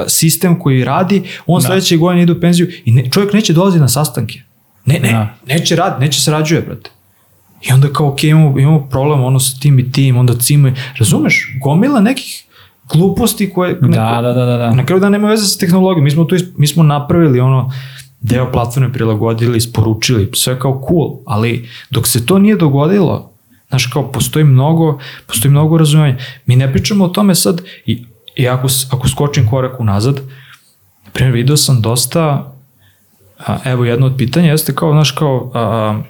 sistem koji radi, on da. sledeće godine ide u penziju i ne, čovjek neće dolazi na sastanke. Ne, ne, da. neće rad, neće se rađuje, brate. I onda kao, ok, imamo, imamo problem ono sa tim i tim, onda cima, razumeš, gomila nekih gluposti koje... Da, neko, da, da, da, da. Na kraju da nema veze sa tehnologijom. Mi smo, tu, mi smo napravili ono, deo platforme prilagodili, isporučili, sve kao cool, ali dok se to nije dogodilo, znaš, kao postoji mnogo, postoji mnogo razumevanja. Mi ne pričamo o tome sad, i, i ako, ako skočim korak unazad, na primjer, video sam dosta, a, evo jedno od pitanja jeste kao, znaš, kao, a, a,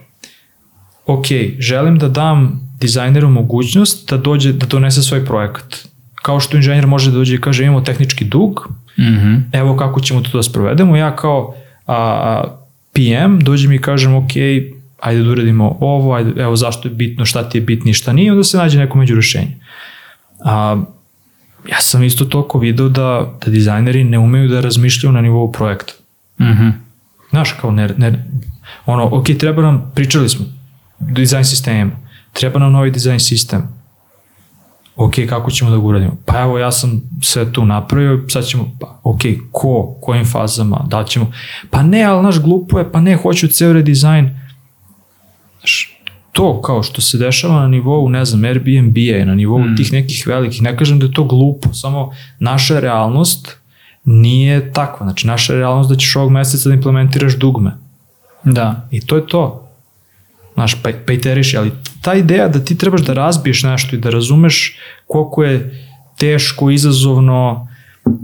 ok, želim da dam dizajneru mogućnost da dođe, da donese svoj projekat kao što inženjer može da dođe i kaže imamo tehnički dug, mm -hmm. evo kako ćemo to da sprovedemo, ja kao a, PM dođem i kažem ok, ajde da uradimo ovo, ajde, evo zašto je bitno, šta ti je bitno i šta nije, onda se nađe neko među rešenje. A, ja sam isto toliko video da, da dizajneri ne umeju da razmišljaju na nivou projekta. Mm -hmm. Znaš, kao ne, ne, ono, ok, treba nam, pričali smo, dizajn sistema, treba nam novi dizajn sistem, ok, kako ćemo da ga uradimo? Pa evo, ja sam sve tu napravio, sad ćemo, pa, ok, ko, kojim fazama, da ćemo, pa ne, ali naš glupo je, pa ne, hoću ceo redizajn. Znaš, to kao što se dešava na nivou, ne znam, Airbnb-a, na nivou mm. tih nekih velikih, ne kažem da je to glupo, samo naša realnost nije takva. Znači, naša realnost da ćeš ovog meseca da implementiraš dugme. Da. I to je to. Znaš, pa, pa iteriš, ali ta ideja da ti trebaš da razbiješ nešto i da razumeš koliko je teško, izazovno,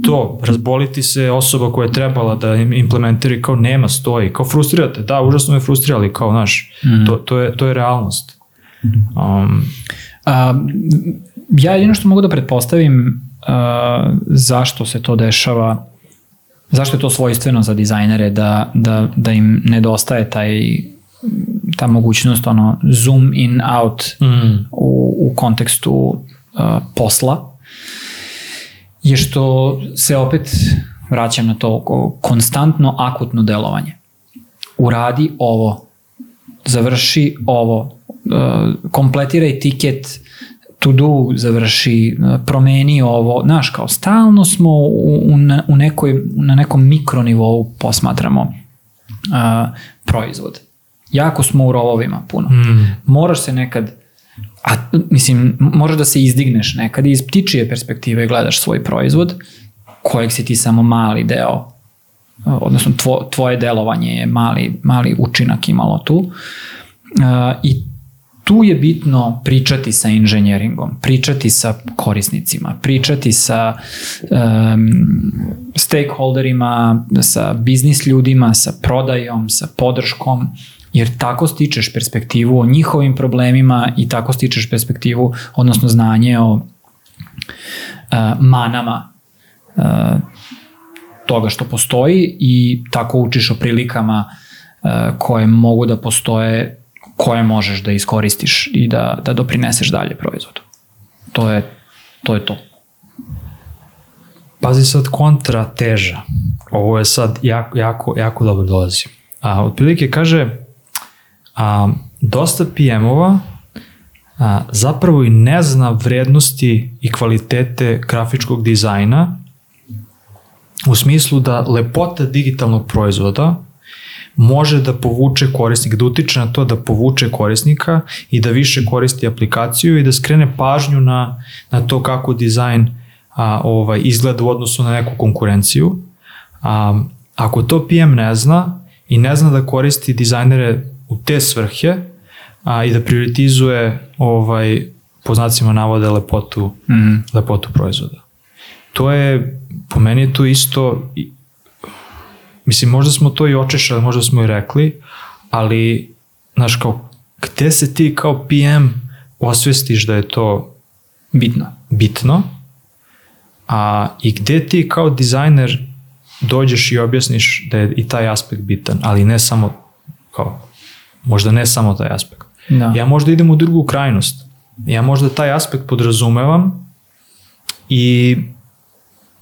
to, razboliti se osoba koja je trebala da implementira kao nema, stoji, kao frustrirate, da, užasno me frustrirali, kao, znaš, mm. to, to, je, to je realnost. Um, A, ja jedino što mogu da pretpostavim a, zašto se to dešava, zašto je to svojstveno za dizajnere da, da, da im nedostaje taj ta mogućnost ono zoom in out mm. u, u kontekstu uh, posla je što se opet vraćam na to konstantno akutno delovanje. Uradi ovo, završi ovo, uh, kompletiraj tiket, to do završi, uh, promeni ovo, znaš, kao stalno smo u, u, u nekoj, na nekom mikronivou posmatramo uh, proizvod jako smo u rovovima puno. Mm. Moraš se nekad, a mislim, moraš da se izdigneš nekad i iz ptičije perspektive gledaš svoj proizvod, kojeg si ti samo mali deo, odnosno tvo, tvoje delovanje je mali, mali učinak imalo tu. Uh, I tu je bitno pričati sa inženjeringom, pričati sa korisnicima, pričati sa um, stakeholderima, sa biznis ljudima, sa prodajom, sa podrškom, jer tako stičeš perspektivu o njihovim problemima i tako stičeš perspektivu, odnosno znanje o uh, manama uh, toga što postoji i tako učiš o prilikama uh, koje mogu da postoje koje možeš da iskoristiš i da, da doprineseš dalje proizvodu. To je to. Je to. Pazi sad kontra teža. Ovo je sad jako, jako, jako dobro dolazi. A, otprilike kaže, a, dosta PM-ova a, zapravo i ne zna vrednosti i kvalitete grafičkog dizajna u smislu da lepota digitalnog proizvoda može da povuče korisnika, da utiče na to da povuče korisnika i da više koristi aplikaciju i da skrene pažnju na, na to kako dizajn a, ovaj, izgleda u odnosu na neku konkurenciju. A, ako to PM ne zna i ne zna da koristi dizajnere u te svrhe a, i da prioritizuje ovaj, po znacima navode lepotu, mm. lepotu proizvoda. To je, po meni je to isto Mislim, možda smo to i očešali, možda smo i rekli, ali, znaš, kao, gde se ti kao PM osvestiš da je to bitno, bitno a i gde ti kao dizajner dođeš i objasniš da je i taj aspekt bitan, ali ne samo kao, možda ne samo taj aspekt. Da. Ja možda idem u drugu krajnost. Ja možda taj aspekt podrazumevam i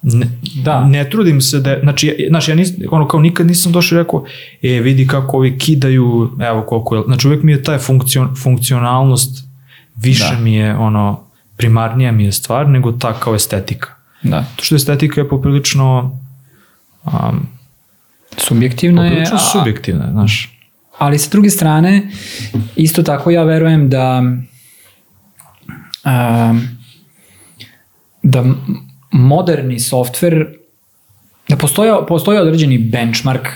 Ne, da. ne trudim se da, znači, znači ja nis, ono kao nikad nisam došao i rekao, e, vidi kako ovi kidaju, evo koliko je, znači uvek mi je taj funkcion, funkcionalnost više da. mi je ono, primarnija mi je stvar nego ta kao estetika. Da. To što estetika je poprilično um, subjektivna je. Poprilično subjektivna, znaš. Ali sa druge strane, isto tako ja verujem da um, da moderni softver, da postoje, postoje određeni benchmark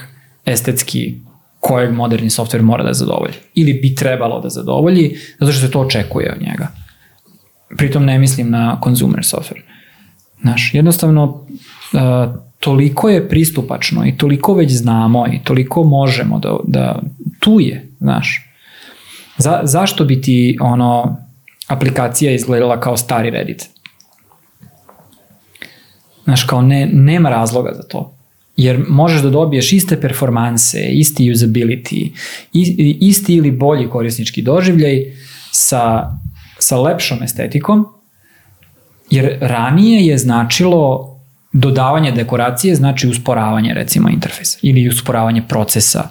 estetski kojeg moderni softver mora da zadovolji. Ili bi trebalo da zadovolji, zato što se to očekuje od njega. Pritom ne mislim na consumer software. Znaš, jednostavno, toliko je pristupačno i toliko već znamo i toliko možemo da, da tu je, znaš. Za, zašto bi ti ono aplikacija izgledala kao stari Reddit? Znaš, kao ne, nema razloga za to. Jer možeš da dobiješ iste performanse, isti usability, isti ili bolji korisnički doživljaj sa, sa lepšom estetikom, jer ranije je značilo dodavanje dekoracije znači usporavanje recimo interfejsa ili usporavanje procesa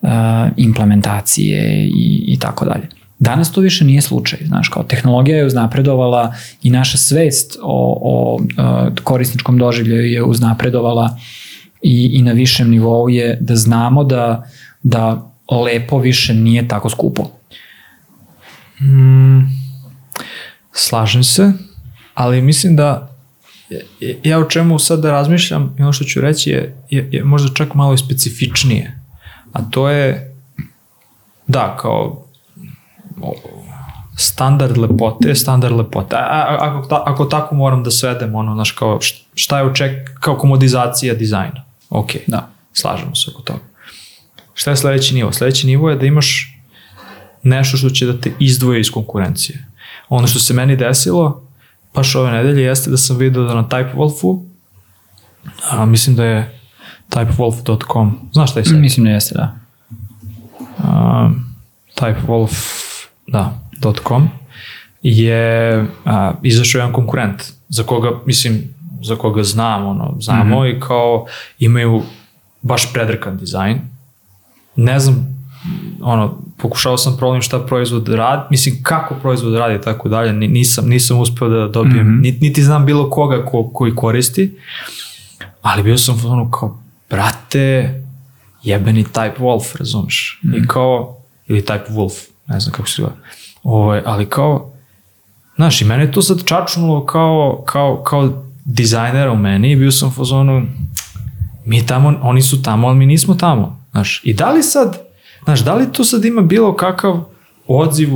uh, implementacije i, i tako dalje. Danas to više nije slučaj, znaš, kao tehnologija je uznapredovala i naša svest o, o, o korisničkom doživljaju je uznapredovala i, i na višem nivou je da znamo da, da lepo više nije tako skupo. Mm, slažem se, ali mislim da ja o čemu sad da razmišljam i ono što ću reći je, je, je možda čak malo i specifičnije, a to je da, kao standard lepote, standard lepote. A, a, ako, ta, ako tako moram da svedem, ono, znaš, kao šta je oček, kao komodizacija dizajna. Ok, da, slažemo se oko toga. Šta je sledeći nivo? Sledeći nivo je da imaš nešto što će da te izdvoje iz konkurencije. Ono što se meni desilo, baš ove nedelje, jeste da sam vidio da na TypeWolfu, a, mislim da je typewolf.com, znaš šta je sad? Mislim da jeste, da. A, TypeWolf da, .com, je a, izašao jedan konkurent za koga, mislim, za koga znam, ono, znamo mm -hmm. i kao imaju baš predrkan dizajn. Ne znam, ono, pokušao sam problem šta proizvod radi, mislim kako proizvod radi i tako dalje, nisam, nisam uspeo da dobijem, mm -hmm. niti znam bilo koga ko, koji koristi, ali bio sam ono kao, brate, jebeni Type Wolf, razumeš? Mm -hmm. I mhm. kao, ili Type Wolf, ne znam kako se zove. Ovaj, ali kao, znaš, i mene je to sad čačnulo kao, kao, kao dizajnera u meni i bio sam u fazonu, mi tamo, oni su tamo, ali mi nismo tamo. Znaš, i da li sad, znaš, da li to sad ima bilo kakav odziv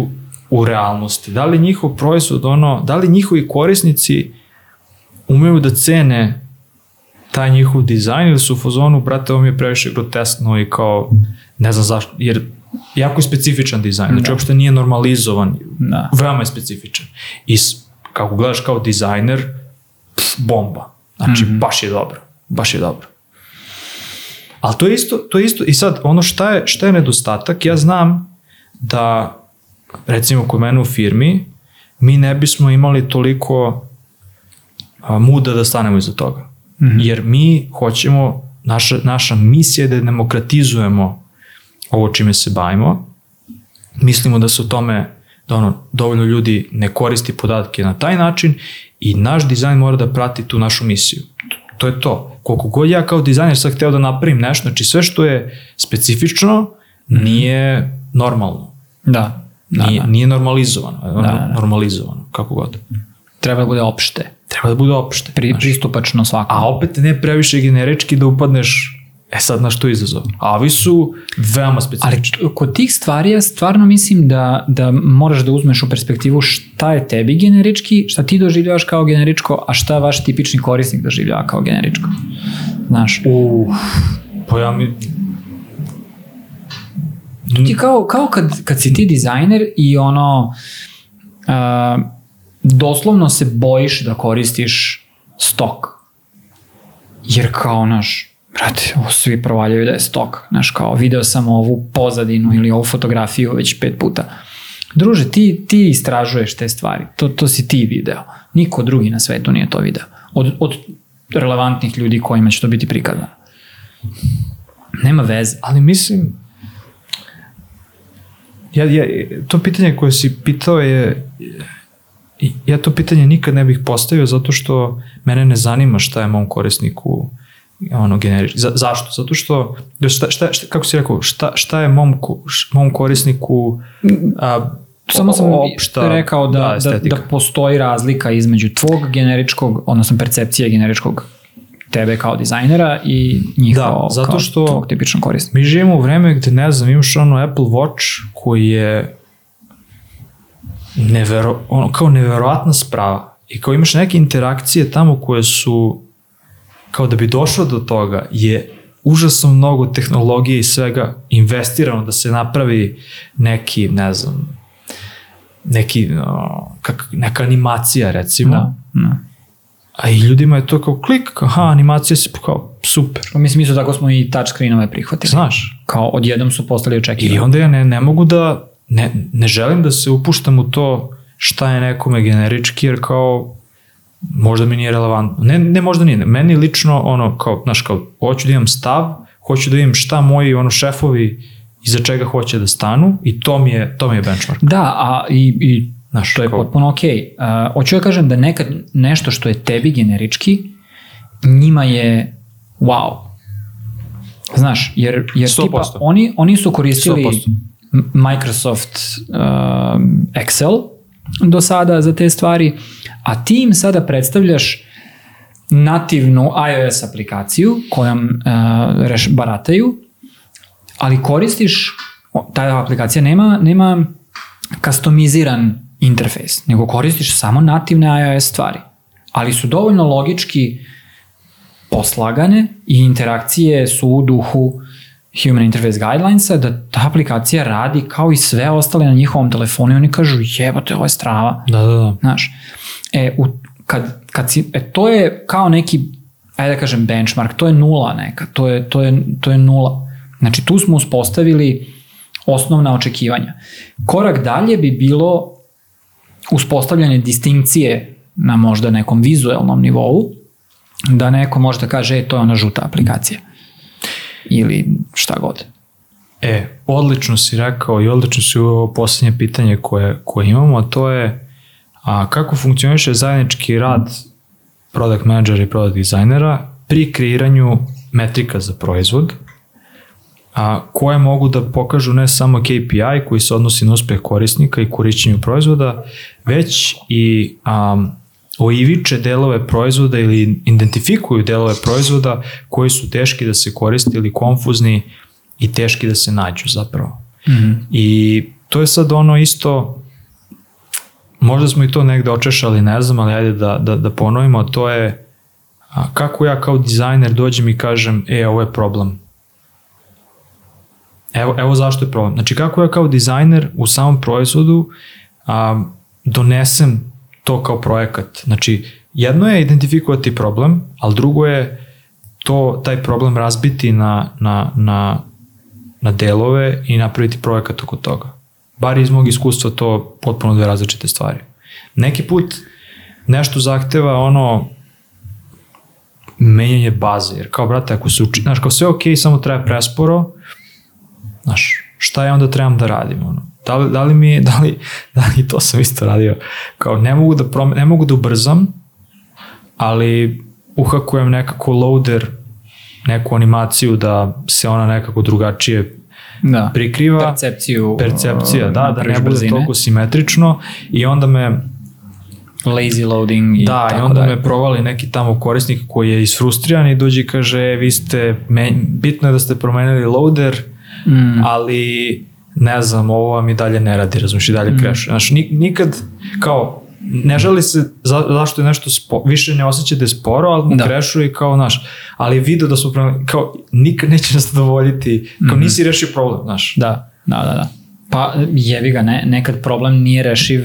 u realnosti? Da li njihov proizvod, ono, da li njihovi korisnici umeju da cene taj njihov dizajn ili su u fazonu, brate, ovo mi je previše groteskno i kao, ne znam zašto, jer jako je specifičan dizajn, znači Da. uopšte nije normalizovan, Da. veoma je specifičan. I kako gledaš kao dizajner, pff, bomba. Znači, Mhm. baš je dobro. Baš je dobro. Ali to je isto, to je isto, i sad, ono šta je, šta je nedostatak, ja znam da, recimo, kod mene u firmi, mi ne bismo imali toliko a, muda da stanemo iza toga. Mhm. Jer mi hoćemo, naša, naša misija je da demokratizujemo ovo čime se bavimo. Mislimo da se o tome, da ono, dovoljno ljudi ne koristi podatke na taj način i naš dizajn mora da prati tu našu misiju. To je to. Koliko god ja kao dizajner sad hteo da napravim nešto, znači sve što je specifično nije normalno. Da. Da, nije, da. nije normalizovano. Da, da. Normalizovano, kako god. Treba da bude opšte. Treba da bude opšte. Pri, pristupačno svakom. A opet ne previše generički da upadneš E sad na što je izazov? A ovi su veoma Ali specifični. t- kod tih stvari ja stvarno mislim da, da moraš da uzmeš u perspektivu šta je tebi generički, šta ti doživljavaš kao generičko, a šta vaš tipični korisnik doživljava kao generičko. Znaš, U, pa ja mi... ti kao, kao kad, kad si ti dizajner i ono uh, doslovno se bojiš da koristiš stok. Jer kao, naš, brate, ovo svi provaljaju da je stok. Znaš, kao, video sam ovu pozadinu ili ovu fotografiju već pet puta. Druže, ti, ti istražuješ te stvari. To, to si ti video. Niko drugi na svetu nije to video. Od, od relevantnih ljudi kojima će to biti prikazano. Nema veze. Ali mislim... Ja, ja, to pitanje koje si pitao je... Ja to pitanje nikad ne bih postavio zato što mene ne zanima šta je mom korisniku ono generič. Za, zašto? Zato što šta, šta, šta, kako si rekao, šta, šta je mom, mom korisniku a, Samo sam opšta rekao da, da, estetika. da postoji razlika između tvog generičkog, odnosno percepcije generičkog tebe kao dizajnera i njihovo Da, zato kao što- tvog tipičnog korisnika. Mi živimo u vreme gde, ne znam, imaš ono Apple Watch koji je nevero, ono, kao neverovatna sprava i kao imaš neke interakcije tamo koje su kao da bi došlo do toga je užasno mnogo tehnologije i svega investirano da se napravi neki, ne znam, neki, no, kak, neka animacija recimo, Da, da. a i ljudima je to kao klik, aha, animacija se kao super, Pa Mislim, isto tako smo i touchscreenove prihvatili. znaš, Kao odjednom su postali I očekivani. onda ja ne, ne mogu da, ne, ne želim da se upuštam u to šta je nekome generički, jer kao možda mi nije relevantno. Ne, ne možda nije, meni lično ono kao, znaš, kao, hoću da imam stav, hoću da vidim šta moji ono šefovi iza čega hoće da stanu i to mi je, to mi je benchmark. Da, a i, i Znaš, to je kao- potpuno okej. Okay. Uh, hoću ja kažem da nekad nešto što je tebi generički, njima je wow. Znaš, jer, jer 100%. tipa oni, oni su koristili 100%. M- Microsoft um, Excel do sada za te stvari, a ti im sada predstavljaš nativnu iOS aplikaciju kojom uh, reš, barataju, ali koristiš, ta aplikacija nema, nema customiziran interfejs, nego koristiš samo nativne iOS stvari, ali su dovoljno logički poslagane i interakcije su u duhu Human Interface Guidelinesa, da ta aplikacija radi kao i sve ostale na njihovom telefonu i oni kažu jebate, ovo je strava. Da, da, da. Znaš, e, u, kad, kad si, e, to je kao neki, ajde da kažem benchmark, to je nula neka, to je, to je, to je nula. Znači tu smo uspostavili osnovna očekivanja. Korak dalje bi bilo uspostavljanje distinkcije na možda nekom vizuelnom nivou, da neko može da kaže, e, to je ona žuta aplikacija. Ili šta god. E, odlično si rekao i odlično si uveo poslednje pitanje koje, koje imamo, a to je a, kako funkcioniše zajednički rad product managera i product designera pri kreiranju metrika za proizvod, a, koje mogu da pokažu ne samo KPI koji se odnosi na uspeh korisnika i korišćenju proizvoda, već i um, oiviče delove proizvoda ili identifikuju delove proizvoda koji su teški da se koriste ili konfuzni i teški da se nađu zapravo. Mhm. I to je sad ono isto možda smo i to negde očešali, ne znam, ali ajde da, da, da ponovimo, to je a, kako ja kao dizajner dođem i kažem, e, ovo je problem. Evo, evo zašto je problem. Znači, kako ja kao dizajner u samom proizvodu a, donesem to kao projekat. Znači, jedno je identifikovati problem, ali drugo je to, taj problem razbiti na, na, na, na delove i napraviti projekat oko toga. Bar iz mog iskustva to potpuno dve različite stvari. Neki put nešto zahteva ono menjanje baze, jer kao brate, ako se uči, znaš, kao sve ok, samo treba presporo, znaš, šta ja onda trebam da radim, ono, da li, da li mi, <laughs> da li, da li to sam isto radio, kao ne mogu da, prom, ne mogu da ubrzam, ali uhakujem nekako loader, neku animaciju da se ona nekako drugačije Da. prikriva. Percepciju. Percepcija, da, da ne bude brzine. toliko simetrično i onda me Lazy loading i da, i tako onda dalje. me provali neki tamo korisnik koji je isfrustriran i dođe i kaže, "E, vi ste, me, bitno je da ste promenili loader, Mm. ali ne znam, ovo vam i dalje ne radi, razumiješ, i dalje mm. crash. Znaš, ni- nikad, kao, ne želi se za, zašto je nešto spo, više ne osjeća da je sporo, ali mu Da. crashuje i kao, znaš, ali video da su kao, nikad neće nas zadovoljiti, kao Mhm. nisi rešio problem, znaš. Da, da, da, da. Pa jevi ga, ne, nekad problem nije rešiv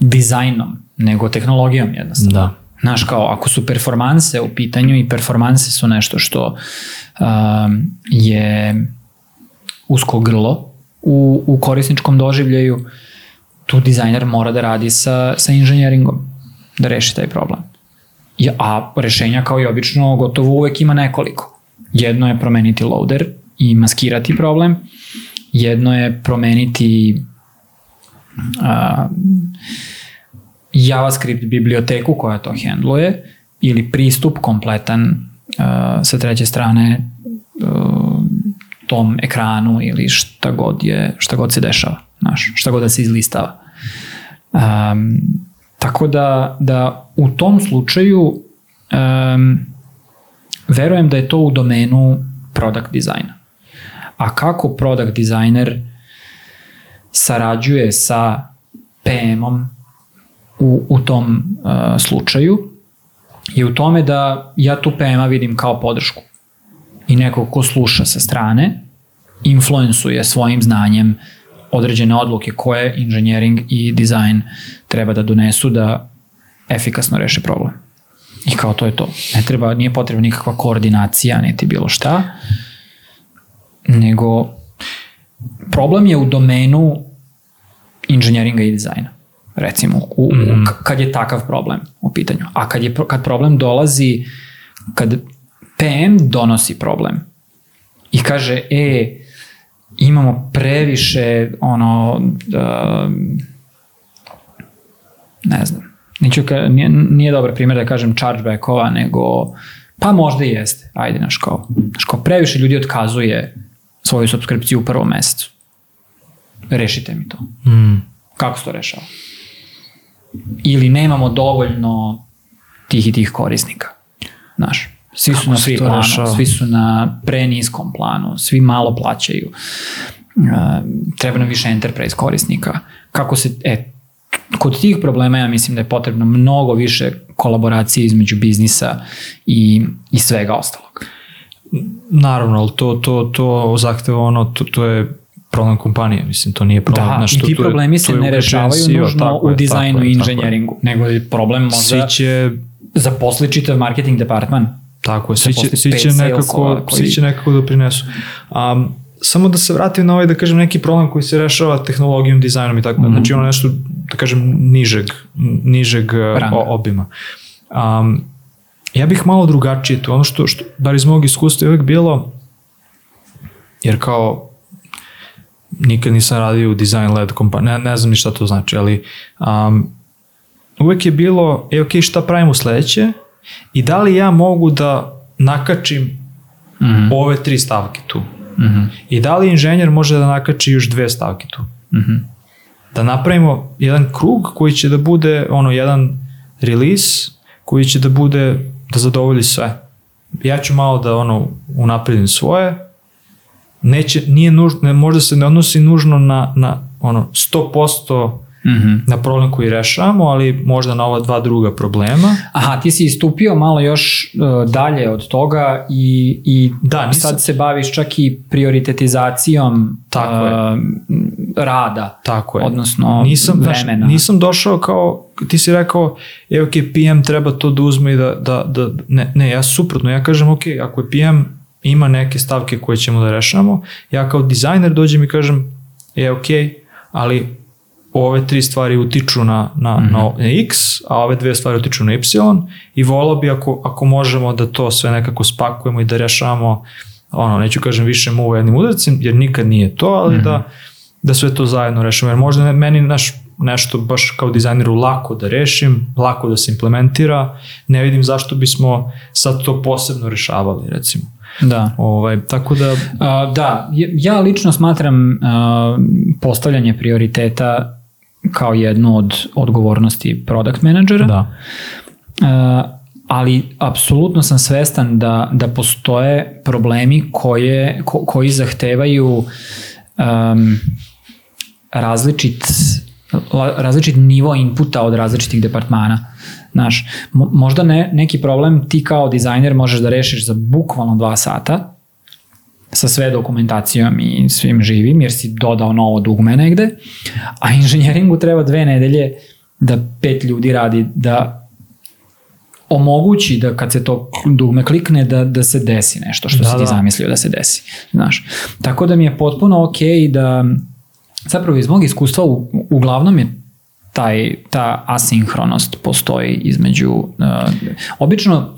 dizajnom, nego tehnologijom jednostavno. Da. Znaš, kao ako su performanse u pitanju i performanse su nešto što um, je usko grlo u, u korisničkom doživljaju, tu dizajner mora da radi sa, sa inženjeringom da reši taj problem. Ja, a rešenja kao i obično gotovo uvek ima nekoliko. Jedno je promeniti loader i maskirati problem, jedno je promeniti a, JavaScript biblioteku koja to handluje ili pristup kompletan uh, sa treće strane uh, tom ekranu ili šta god je šta god se dešava, znaš, šta god da se izlistava. Um, tako da, da u tom slučaju um, verujem da je to u domenu product dizajna. A kako product dizajner sarađuje sa PM-om u, u tom uh, slučaju je u tome da ja tu PM-a vidim kao podršku i nekog ko sluša sa strane, influencuje svojim znanjem određene odluke koje inženjering i dizajn treba da donesu da efikasno reše problem. I kao to je to. Ne treba, nije potrebna nikakva koordinacija, niti bilo šta, nego problem je u domenu inženjeringa i dizajna recimo, u, mm. Kad je takav problem u pitanju. A kad, je, kad problem dolazi, kad PM donosi problem i kaže, e, imamo previše, ono, da, ne znam, neću, nije, nije dobar primjer da kažem chargebackova, nego, pa možda i jeste, ajde, naš kao, naš kao, previše ljudi otkazuje svoju subskripciju u prvom mesecu. Rešite mi to. Mm. Kako se to rešava? Ili nemamo dovoljno tih i tih korisnika. Znaš, svi su Kako na se to planu, rešava? svi su na preniskom planu, svi malo plaćaju. Uh, treba nam više enterprise korisnika. Kako se, e, kod tih problema ja mislim da je potrebno mnogo više kolaboracije između biznisa i, i svega ostalog. Naravno, ali to, to, to zahteva ono, to, to je problem kompanije, mislim, to nije problem. Da, znaš, i ti je- problemi se je ne uključen rešavaju nužno u dizajnu i inženjeringu, nego je problem možda Svi će, zaposli čitav marketing departman. Tako je, svi će, svi će nekako, koji- svi će nekako doprinesu. Um, samo da se vratim na ovaj, da kažem, neki problem koji se rešava tehnologijom, dizajnom i tako, mm. -hmm. znači ono nešto, da kažem, nižeg, nižeg uh, Ranga. obima. Um, ja bih malo drugačije to, ono što, što bar iz mog iskustva je uvek bilo, jer kao nikad nisam radio u design led kompaniji, ne, ne znam ni šta to znači, ali um, uvek je bilo, e ok, šta pravimo sledeće i da li ja mogu da nakačim Mhm. ove tri stavke tu. Mhm. I da li inženjer može da nakači još dve stavke tu. Mhm. Da napravimo jedan krug koji će da bude ono jedan release koji će da bude da zadovolji sve. Ja ću malo da ono unapredim svoje. Neće, nije nužno, ne, možda se ne odnosi nužno na, na ono 100% Mhm. na problem koji rešavamo, ali možda na ova dva druga problema. Aha, ti si istupio malo još uh, dalje od toga i, i Da, nisam- sad se baviš čak i prioritetizacijom Tako je. uh, rada, Tako je. odnosno nisam, znaš, vremena. nisam došao kao, ti si rekao, je ok, PM treba to da uzme i da, da, da ne, ne, ja suprotno, ja kažem, ok, ako je PM ima neke stavke koje ćemo da rešamo, ja kao dizajner dođem i kažem, je ok, ali ove tri stvari utiču na, na, mm -hmm. na, na x, a ove dve stvari utiču na y i volao bi ako, ako možemo da to sve nekako spakujemo i da rešavamo ono, neću kažem više mu jednim udarcem, jer nikad nije to, ali mm -hmm. da, da sve to zajedno rešimo. Jer možda ne- meni naš, nešto baš kao dizajneru lako da rešim, lako da se implementira, ne vidim zašto bismo sad to posebno rešavali, recimo. Da. Ovaj, tako da, A, da, ja- ja lično smatram a, postavljanje prioriteta kao jednu od odgovornosti product menadžera. da, Uh, ali apsolutno sam svestan da, da postoje problemi koje, ko, koji zahtevaju um, različit, različit nivo inputa od različitih departmana. Znaš, mo- možda ne, neki problem ti kao dizajner možeš da rešiš za bukvalno dva sata sa sve dokumentacijom i svim živim, jer si dodao novo dugme negde, a inženjeringu treba dve nedelje da pet ljudi radi da omogući da kad se to dugme klikne da, da se desi nešto što Da, si ti da. zamislio da se desi. Znaš. Tako da mi je potpuno ok da zapravo iz mog iskustva u, uglavnom je taj, ta asinhronost postoji između uh, obično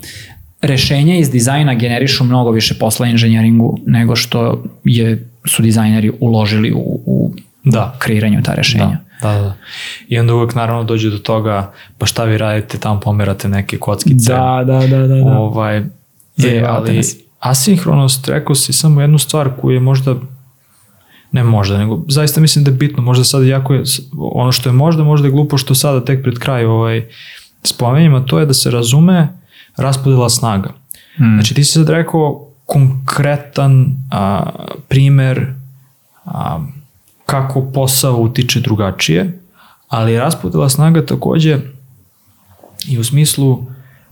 rešenja iz dizajna generišu mnogo više posla inženjeringu nego što je su dizajneri uložili u, u Da. kreiranju ta rešenja. da, da, da. I onda uvek naravno dođe do toga, pa šta vi radite, tamo pomerate neke kockice. da, da, da, da. da. Ovaj, je, Zajebavate ali asinhronost, rekao si samo jednu stvar koju je možda ne možda, nego zaista mislim da je bitno, možda sad jako je, ono što je možda, možda je glupo što sada tek pred kraj ovaj, spomenjamo, to je da se razume raspodela snaga. Mm. Znači ti si sad rekao konkretan a, primer a, kako posao utiče drugačije, ali raspodela snaga takođe i u smislu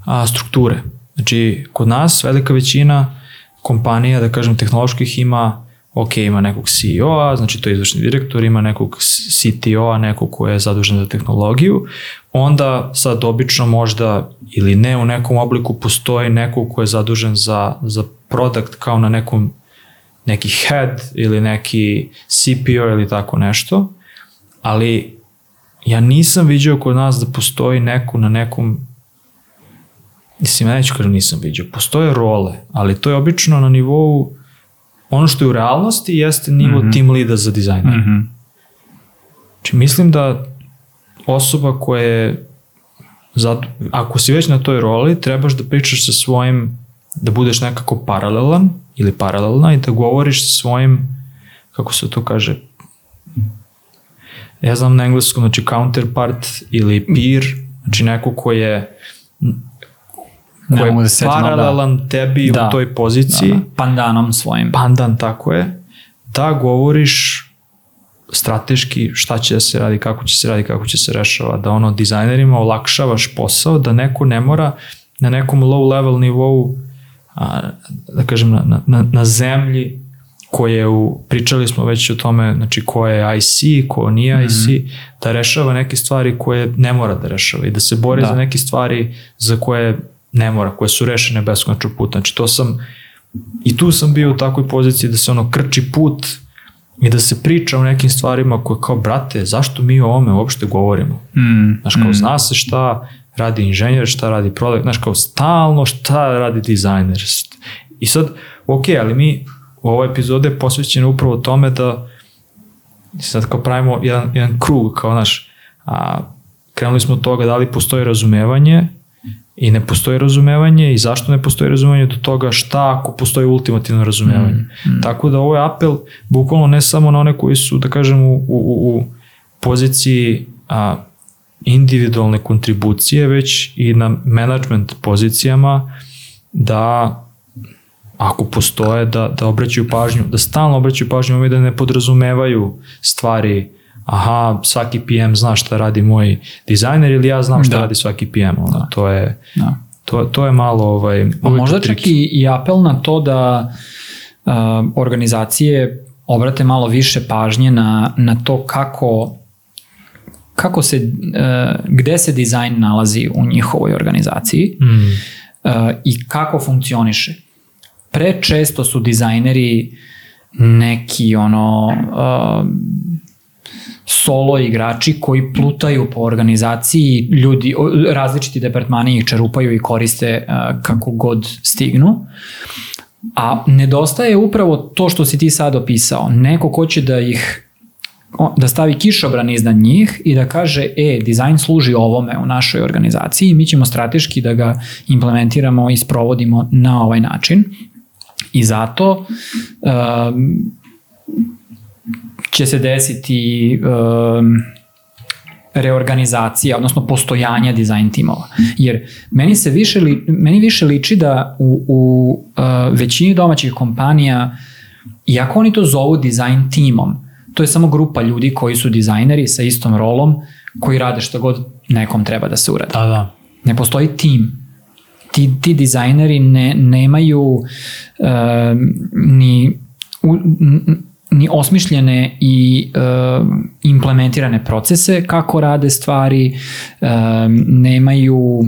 a, strukture. Znači, kod nas velika većina kompanija, da kažem, tehnoloških ima ok, ima nekog CEO-a, znači to je izvršni direktor, ima nekog CTO-a, nekog ko je zadužen za tehnologiju, onda sad obično možda ili ne u nekom obliku postoji nekog ko je zadužen za, za product kao na nekom neki head ili neki CPO ili tako nešto, ali ja nisam vidio kod nas da postoji neko na nekom mislim, ja neću kažem nisam vidio, postoje role, ali to je obično na nivou ono što je u realnosti jeste nivo mm -hmm. team leada za dizajner. Mm Mhm. Znači, mislim da osoba koja je zad, ako si već na toj roli, trebaš da pričaš sa svojim, da budeš nekako paralelan ili paralelna i da govoriš sa svojim, kako se to kaže, ja znam na engleskom, znači counterpart ili peer, znači neko ko je ko je da ali da. paralelan tebi Da. u toj poziciji, Da, da. Pandanom svojim. pandan tako je, da govoriš strateški šta će da se radi, kako će se radi, kako će se rešava, da ono dizajnerima olakšavaš posao, da neko ne mora na nekom low level nivou, a, da kažem, na, na, na zemlji koje u, pričali smo već o tome, znači ko je IC, ko nije mm -hmm. IC, da rešava neke stvari koje ne mora da rešava i da se bori Da. za neke stvari za koje ne mora, koje su rešene beskonačno puta. Znači to sam, i tu sam bio u takvoj poziciji da se ono krči put i da se priča o nekim stvarima koje kao, brate, zašto mi o ovome uopšte govorimo? Mm. Znaš, kao, zna se šta radi inženjer, šta radi product, znaš, kao, stalno šta radi dizajner. I sad, ok, ali mi u ovoj epizode je posvećeno upravo tome da sad kao pravimo jedan, jedan krug, kao, znaš, a, krenuli smo od toga da li postoji razumevanje i ne postoji razumevanje i zašto ne postoji razumevanje do toga šta ako postoji ultimativno razumevanje. Mm, mm. Tako da ovo je apel bukvalno ne samo na one koji su, da kažem, u, u, u poziciji a, individualne kontribucije, već i na management pozicijama da ako postoje da, da obraćaju pažnju, da stalno obraćaju pažnju i da ne podrazumevaju stvari aha, svaki PM zna šta radi moj dizajner ili ja znam šta Da. radi svaki PM. Ono, Da. to, je, Da. to, to je malo ovaj, A uvek možda čak i, i apel na to da uh, organizacije obrate malo više pažnje na, na to kako kako se, uh, gde se dizajn nalazi u njihovoj organizaciji Mm. uh, i kako funkcioniše. Pre često su dizajneri neki ono uh, solo igrači koji plutaju po organizaciji, ljudi, različiti departmani ih čerupaju i koriste uh, kako god stignu. A nedostaje upravo to što si ti sad opisao. Neko ko će da ih da stavi kišobran iznad njih i da kaže, e, dizajn služi ovome u našoj organizaciji i mi ćemo strateški da ga implementiramo i sprovodimo na ovaj način. I zato um, će se desiti um, reorganizacija, odnosno postojanja dizajn timova. Jer meni se više, li, meni više liči da u, u uh, većini domaćih kompanija, iako oni to zovu dizajn timom, to je samo grupa ljudi koji su dizajneri sa istom rolom, koji rade što god nekom treba da se uradi. Da, da. Ne postoji tim. Ti, ti dizajneri ne, nemaju um, ni, u, n- ni osmišljene i um, implementirane procese kako rade stvari, um, nemaju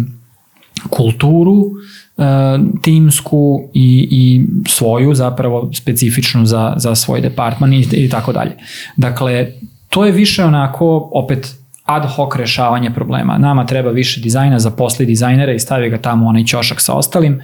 kulturu um, timsku i, i svoju zapravo specifičnu za, za svoj departman i, i tako dalje. Dakle, to je više onako opet ad hoc rešavanje problema. Nama treba više dizajna, zaposli dizajnera i stavi ga tamo onaj ćošak sa ostalim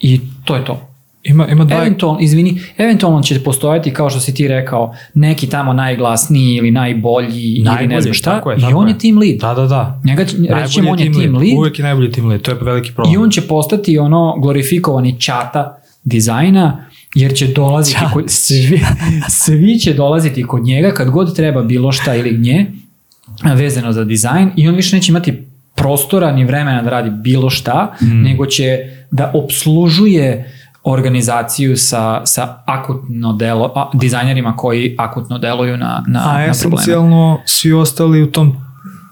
i to je to. Ima, ima dva... Eventualno, izvini, eventualno će postojati, kao što si ti rekao, neki tamo najglasniji ili najbolji ili ne Najbolji, znam šta, tako je, i tako on je. team lead. Da, da, da. Njega, će- reći ćemo, on je team lead Uvek je najbolji team lead, to je veliki problem. i on će postati ono glorifikovani čata dizajna, jer će dolaziti, Ćat. kod, svi, <laughs> svi će dolaziti kod njega kad god treba bilo šta ili nje vezano za dizajn i on više neće imati prostora ni vremena da radi bilo šta, Mm. nego će da obslužuje organizaciju sa, sa akutno delo, a, dizajnerima koji akutno deluju na, na, A na probleme. esencijalno svi ostali u tom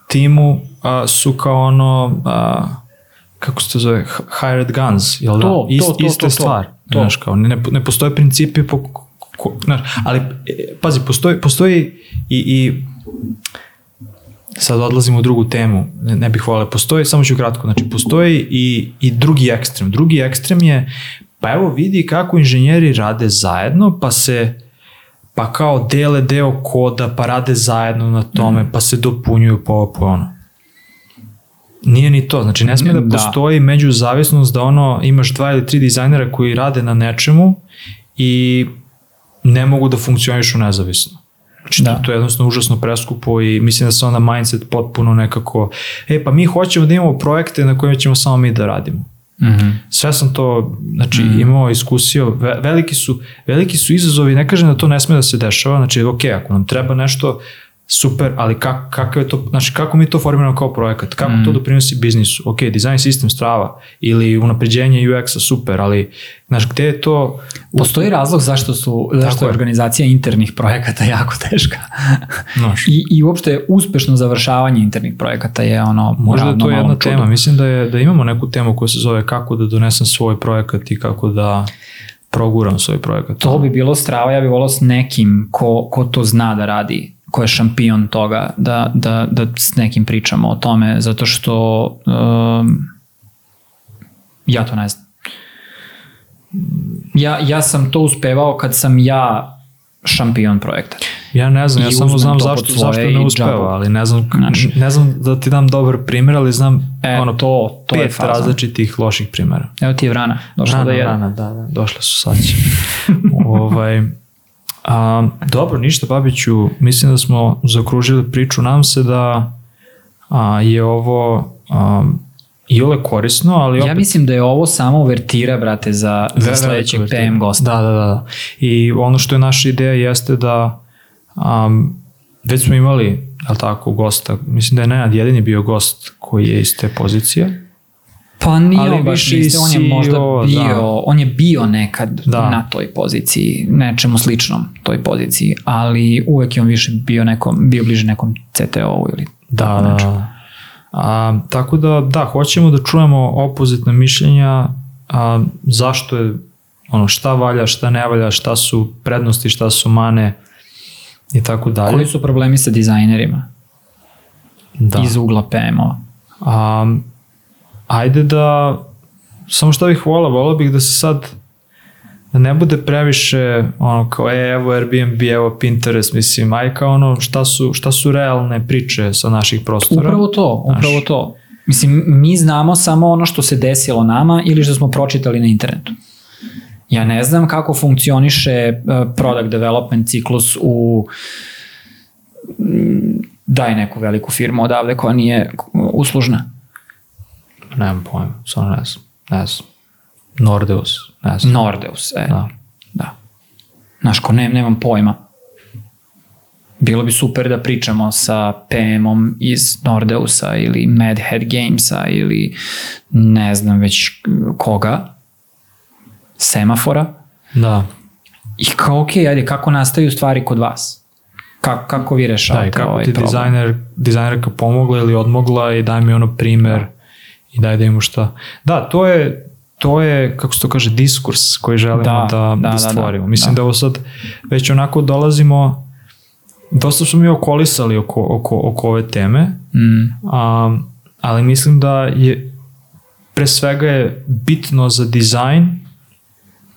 timu a, su kao ono, a, kako se to zove, hired guns, jel da? To, Ist, to, to, ista to, to. stvar. To. Znaš, kao, ne, ne postoje principi po, ko, znaš, ali e, pazi, postoji, postoji i, i sad odlazimo u drugu temu, ne, ne bih volio, postoji, samo ću kratko, znači postoji i, i drugi ekstrem. Drugi ekstrem je, pa evo vidi kako inženjeri rade zajedno, pa se pa kao dele deo koda, pa rade zajedno na tome, pa se dopunjuju po ovo, po ono. Nije ni to, znači ne sme da Da. postoji međuzavisnost da ono imaš dva ili tri dizajnera koji rade na nečemu i ne mogu da funkcionišu nezavisno. Znači Da. to je jednostavno užasno preskupo i mislim da se onda mindset potpuno nekako, e pa mi hoćemo da imamo projekte na kojima ćemo samo mi da radimo. Mhm. Sve sam to, znači, mm. imao iskusio, ve, veliki su, veliki su izazovi, ne kažem da to ne sme da se dešava, znači, ok, ako nam treba nešto, super, ali kak, kako je to, znači, kako mi to formiramo kao projekat, kako mm. to doprinosi biznisu, ok, design sistem strava, ili unapređenje UX-a, super, ali, znaš, gde je to, Postoji razlog zašto su zašto je je. organizacija internih projekata <laughs> jako teška. znaš, I, I uopšte uspešno završavanje internih projekata je ono možda je to jedna malom čudu. tema, mislim da, je, da imamo neku temu koja se zove kako da donesem svoj projekat i kako da proguram svoj projekat. To bi bilo strava, ja bih volao s nekim ko, ko to zna da radi, ko je šampion toga, da, da, da s nekim pričamo o tome, zato što um, ja to ne znam. Ja, ja sam to uspevao kad sam ja šampion projekta. Ja ne znam, ja I samo uzmem znam zašto, zašto ne uspeva, ali ne znam, Znači- ne znam da ti dam dobar primjer, ali znam E, ono, to, to je pet faza. različitih loših primjera. Evo ti je vrana, došla Rana, da je. rana, da, da, došle su sad <laughs> ovaj, a, dobro, ništa Babiću, mislim da smo zakružili priču, nam se da a, je ovo a, i ole korisno, ali opet Ja mislim da je ovo samo uvertira, brate, za, za Ve- sledećeg velika PM gosta. Da, da, da. I ono što je naša ideja jeste da um, već smo imali, je tako, gosta, mislim da je Nenad jedini bio gost koji je iz te pozicije. Pa nije Ali više niste, on je možda CEO, bio, da. on je bio nekad Da. na toj poziciji, nečemu sličnom toj poziciji, ali uvek je on više bio nekom, bio bliže nekom CTO-u ili Da, tako da, nečemu. da. A, tako da, da, hoćemo da čujemo opozitna mišljenja, a, zašto je, ono, šta valja, šta ne valja, šta su prednosti, šta su mane i tako dalje. Koji su problemi sa dizajnerima da. iz ugla PMO? Ajde da, samo što bih volao, volao bih da se sad, da ne bude previše ono kao e, evo Airbnb, evo Pinterest, mislim, aj kao ono šta su, šta su realne priče sa naših prostora. Upravo to, upravo to. Mislim, mi znamo samo ono što se desilo nama ili što smo pročitali na internetu. Ja ne znam kako funkcioniše uh, product development ciklus u daj neku veliku firmu odavde koja nije uslužna. Nemam pojma, samo ne znam, ne znam. Nordeus, ne znam. Nordeus, e. Da. Da. Znaš, ko ne, nemam pojma. Bilo bi super da pričamo sa PM-om iz Nordeusa ili Mad Head Gamesa ili ne znam već koga, semafora. Da, I kao, ok, ajde, kako nastaju stvari kod vas? Kako, kako vi da rešavate i kako ovaj ti problem? dizajner, dizajnerka pomogla ili odmogla i daj mi ono primer i daj da imamo šta. Da, to je, to je, kako se to kaže, diskurs koji želimo Da, da, da, da, da, stvorimo. da, Mislim da. da ovo sad već onako dolazimo, dosta smo mi okolisali oko, oko, oko ove teme, Mm, um, ali mislim da je pre svega je bitno za dizajn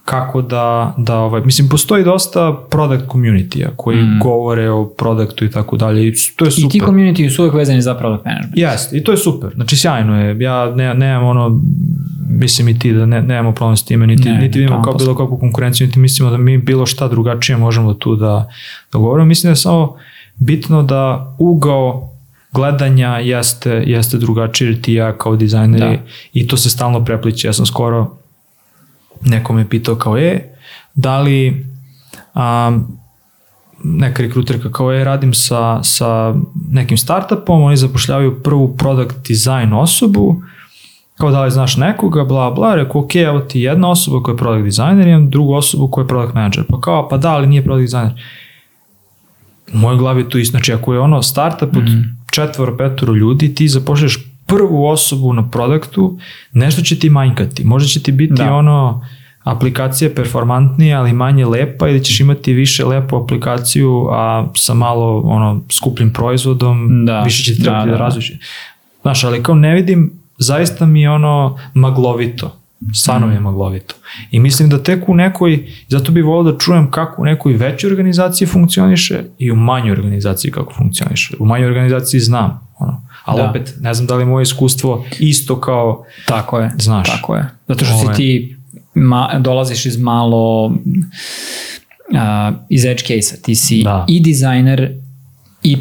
kako da, da ovaj, mislim, postoji dosta product community-a koji Mm. govore o produktu i tako dalje i to je I ti super. community su uvek vezani za product management. Jeste, i to je super. Znači, sjajno je. Ja ne, nemam ono, mislim i ti da ne, nemamo problem s time, niti, Ne, niti imamo kao bilo kakvu konkurenciju, niti mislimo da mi bilo šta drugačije možemo tu da, da govorimo. Mislim da je samo bitno da ugao gledanja jeste, jeste drugačiji ti ja kao dizajneri Da. i to se stalno prepliče. Ja sam skoro neko me pitao kao je, da li um, neka rekruterka kao je, radim sa, sa nekim startupom, oni zapošljavaju prvu product design osobu, kao da li znaš nekoga, bla bla, rekao, ok, evo ti jedna osoba koja je product designer, imam drugu osobu koja je product manager, pa kao, pa da, ali nije product designer. U mojoj glavi je to isto, znači ako je ono startup od mm. četvoro, petoro ljudi, ti zapošljaš prvu osobu na produktu, nešto će ti manjkati, možda će ti biti Da. ono aplikacija performantnija, ali manje lepa ili ćeš imati više lepu aplikaciju, a sa malo ono skupljim proizvodom, Da. više će ti trebati Da, da, da, da. različiš. Znaš, ali kao ne vidim, zaista mi je ono maglovito. Stvarno mi Mm. je maglovito. I mislim da tek u nekoj, zato bih volio da čujem kako u nekoj većoj organizaciji funkcioniše i u manjoj organizaciji kako funkcioniše. U manjoj organizaciji znam, ono. ali Da. opet ne znam da li je moje iskustvo isto kao Tako je. Znaš. Tako je. Zato što si Ove. ti ma, dolaziš iz malo a, iz edge case-a. Ti si Da. i dizajner i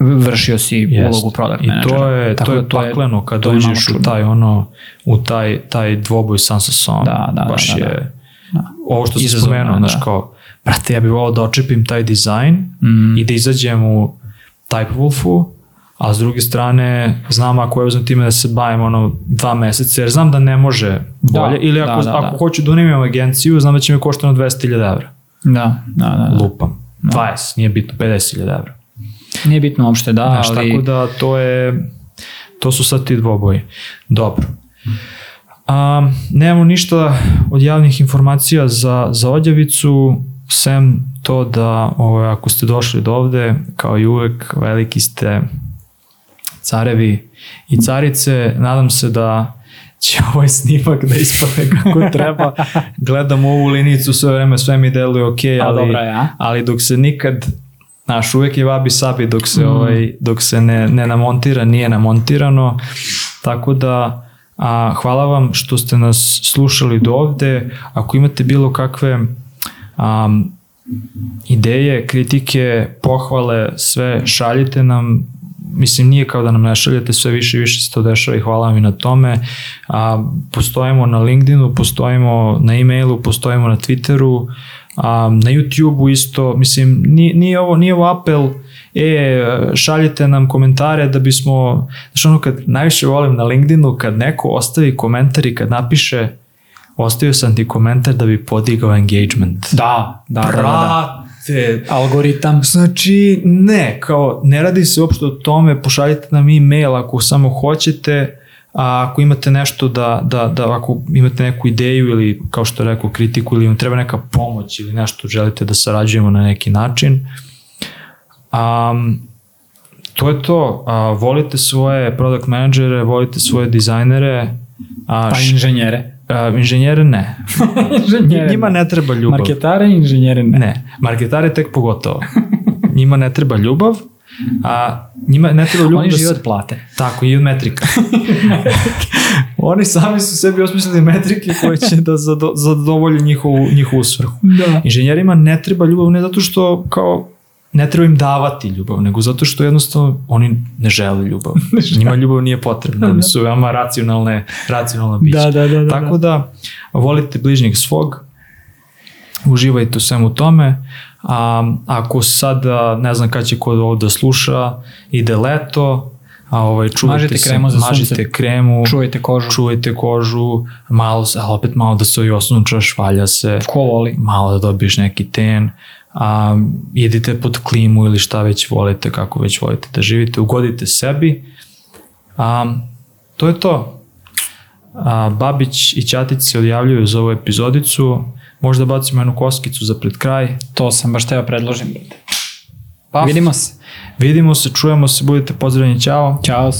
vršio si Jest. ulogu product I to je, Tako to je da pakleno kad to je uđeš u taj ono, u taj, taj dvoboj sam sa sobom. Da, da, Baš da, da, je, da. ovo što si spomenuo, znaš da. kao, brate, ja bih volao da očepim taj dizajn Mm. i da izađem u Typewolfu, a s druge strane znam ako ja uzmem time da se bavim ono dva meseca, jer znam da ne može bolje, Da, ili ako, da, da, ako da. hoću da unimam agenciju, znam da će me koštati ono 200.000 evra. Da, da, da. da. Lupam. 20, nije bitno, 50.000 evra. Nije bitno uopšte, da, Znaš, ali... tako da to je, to su sad ti dvoboji. Dobro. A, nemamo ništa od javnih informacija za, za odjavicu, sem to da ovaj, ako ste došli do ovde, kao i uvek, veliki ste carevi i carice, nadam se da će <laughs> ovaj snimak da ispadne kako treba. Gledam ovu linicu sve vreme, sve mi deluje ok, A, ali, dobra je, a? ali dok se nikad Znaš, uvek je vabi sabi dok se, Mm. ovaj, dok se ne, ne namontira, nije namontirano. Tako da, a, hvala vam što ste nas slušali do ovde. Ako imate bilo kakve a, ideje, kritike, pohvale, sve šaljite nam. Mislim, nije kao da nam ne šaljete, sve više i više se to dešava i hvala vam i na tome. A, postojimo na LinkedInu, postojimo na e-mailu, postojimo na Twitteru, A, na YouTube-u isto, mislim, nije, nije, ovo, nije ovo apel, e, šaljite nam komentare da bismo, znači ono kad najviše volim na LinkedInu, kad neko ostavi komentar i kad napiše ostavio sam ti komentar da bi podigao engagement. Da, da, da, da, da. Algoritam. Znači, ne, kao, ne radi se uopšte o tome, pošaljite nam e-mail ako samo hoćete, a ako imate nešto da, da, da ako imate neku ideju ili kao što rekao kritiku ili vam treba neka pomoć ili nešto želite da sarađujemo na neki način, um, to je to. A, volite svoje product menadžere, volite svoje dizajnere. A, pa inženjere. A, inženjere ne. <laughs> inženjere Njima ne treba ljubav. Marketare i inženjere ne. Ne, marketare tek pogotovo. Njima ne treba ljubav, a njima ne treba ljubav Oni da žive od plate. Tako, i od metrika. <laughs> Oni sami su sebi osmislili metrike koje će da zado, zadovolje njihovu, njihovu svrhu. Da. Inženjerima ne treba ljubav ne zato što kao ne treba im davati ljubav, nego zato što jednostavno oni ne žele ljubav. <laughs> Njima ljubav nije potrebna, oni su veoma racionalne, racionalna bića. Da, da, da, da, Tako da, volite bližnjeg svog, uživajte u svemu tome. A, ako sad, ne znam kada će kod ovo da sluša, ide leto, a ovaj, čuvajte Mažite se, kremu za mažite sunce. kremu, Čuvajte kožu. čuvajte kožu, malo, ali opet malo da se i osnučaš, valja se, Ko voli? malo da dobiješ neki ten, a, idite pod klimu ili šta već volite, kako već volite da živite, ugodite sebi. A, to je to. A, Babić i Ćatić se odjavljuju za ovu epizodicu, možda bacimo jednu koskicu za pred kraj. To sam baš teo predložim. Pa, Vidimo se. Vidimo se, čujemo se, budite pozdravljeni, ćao. Ćao.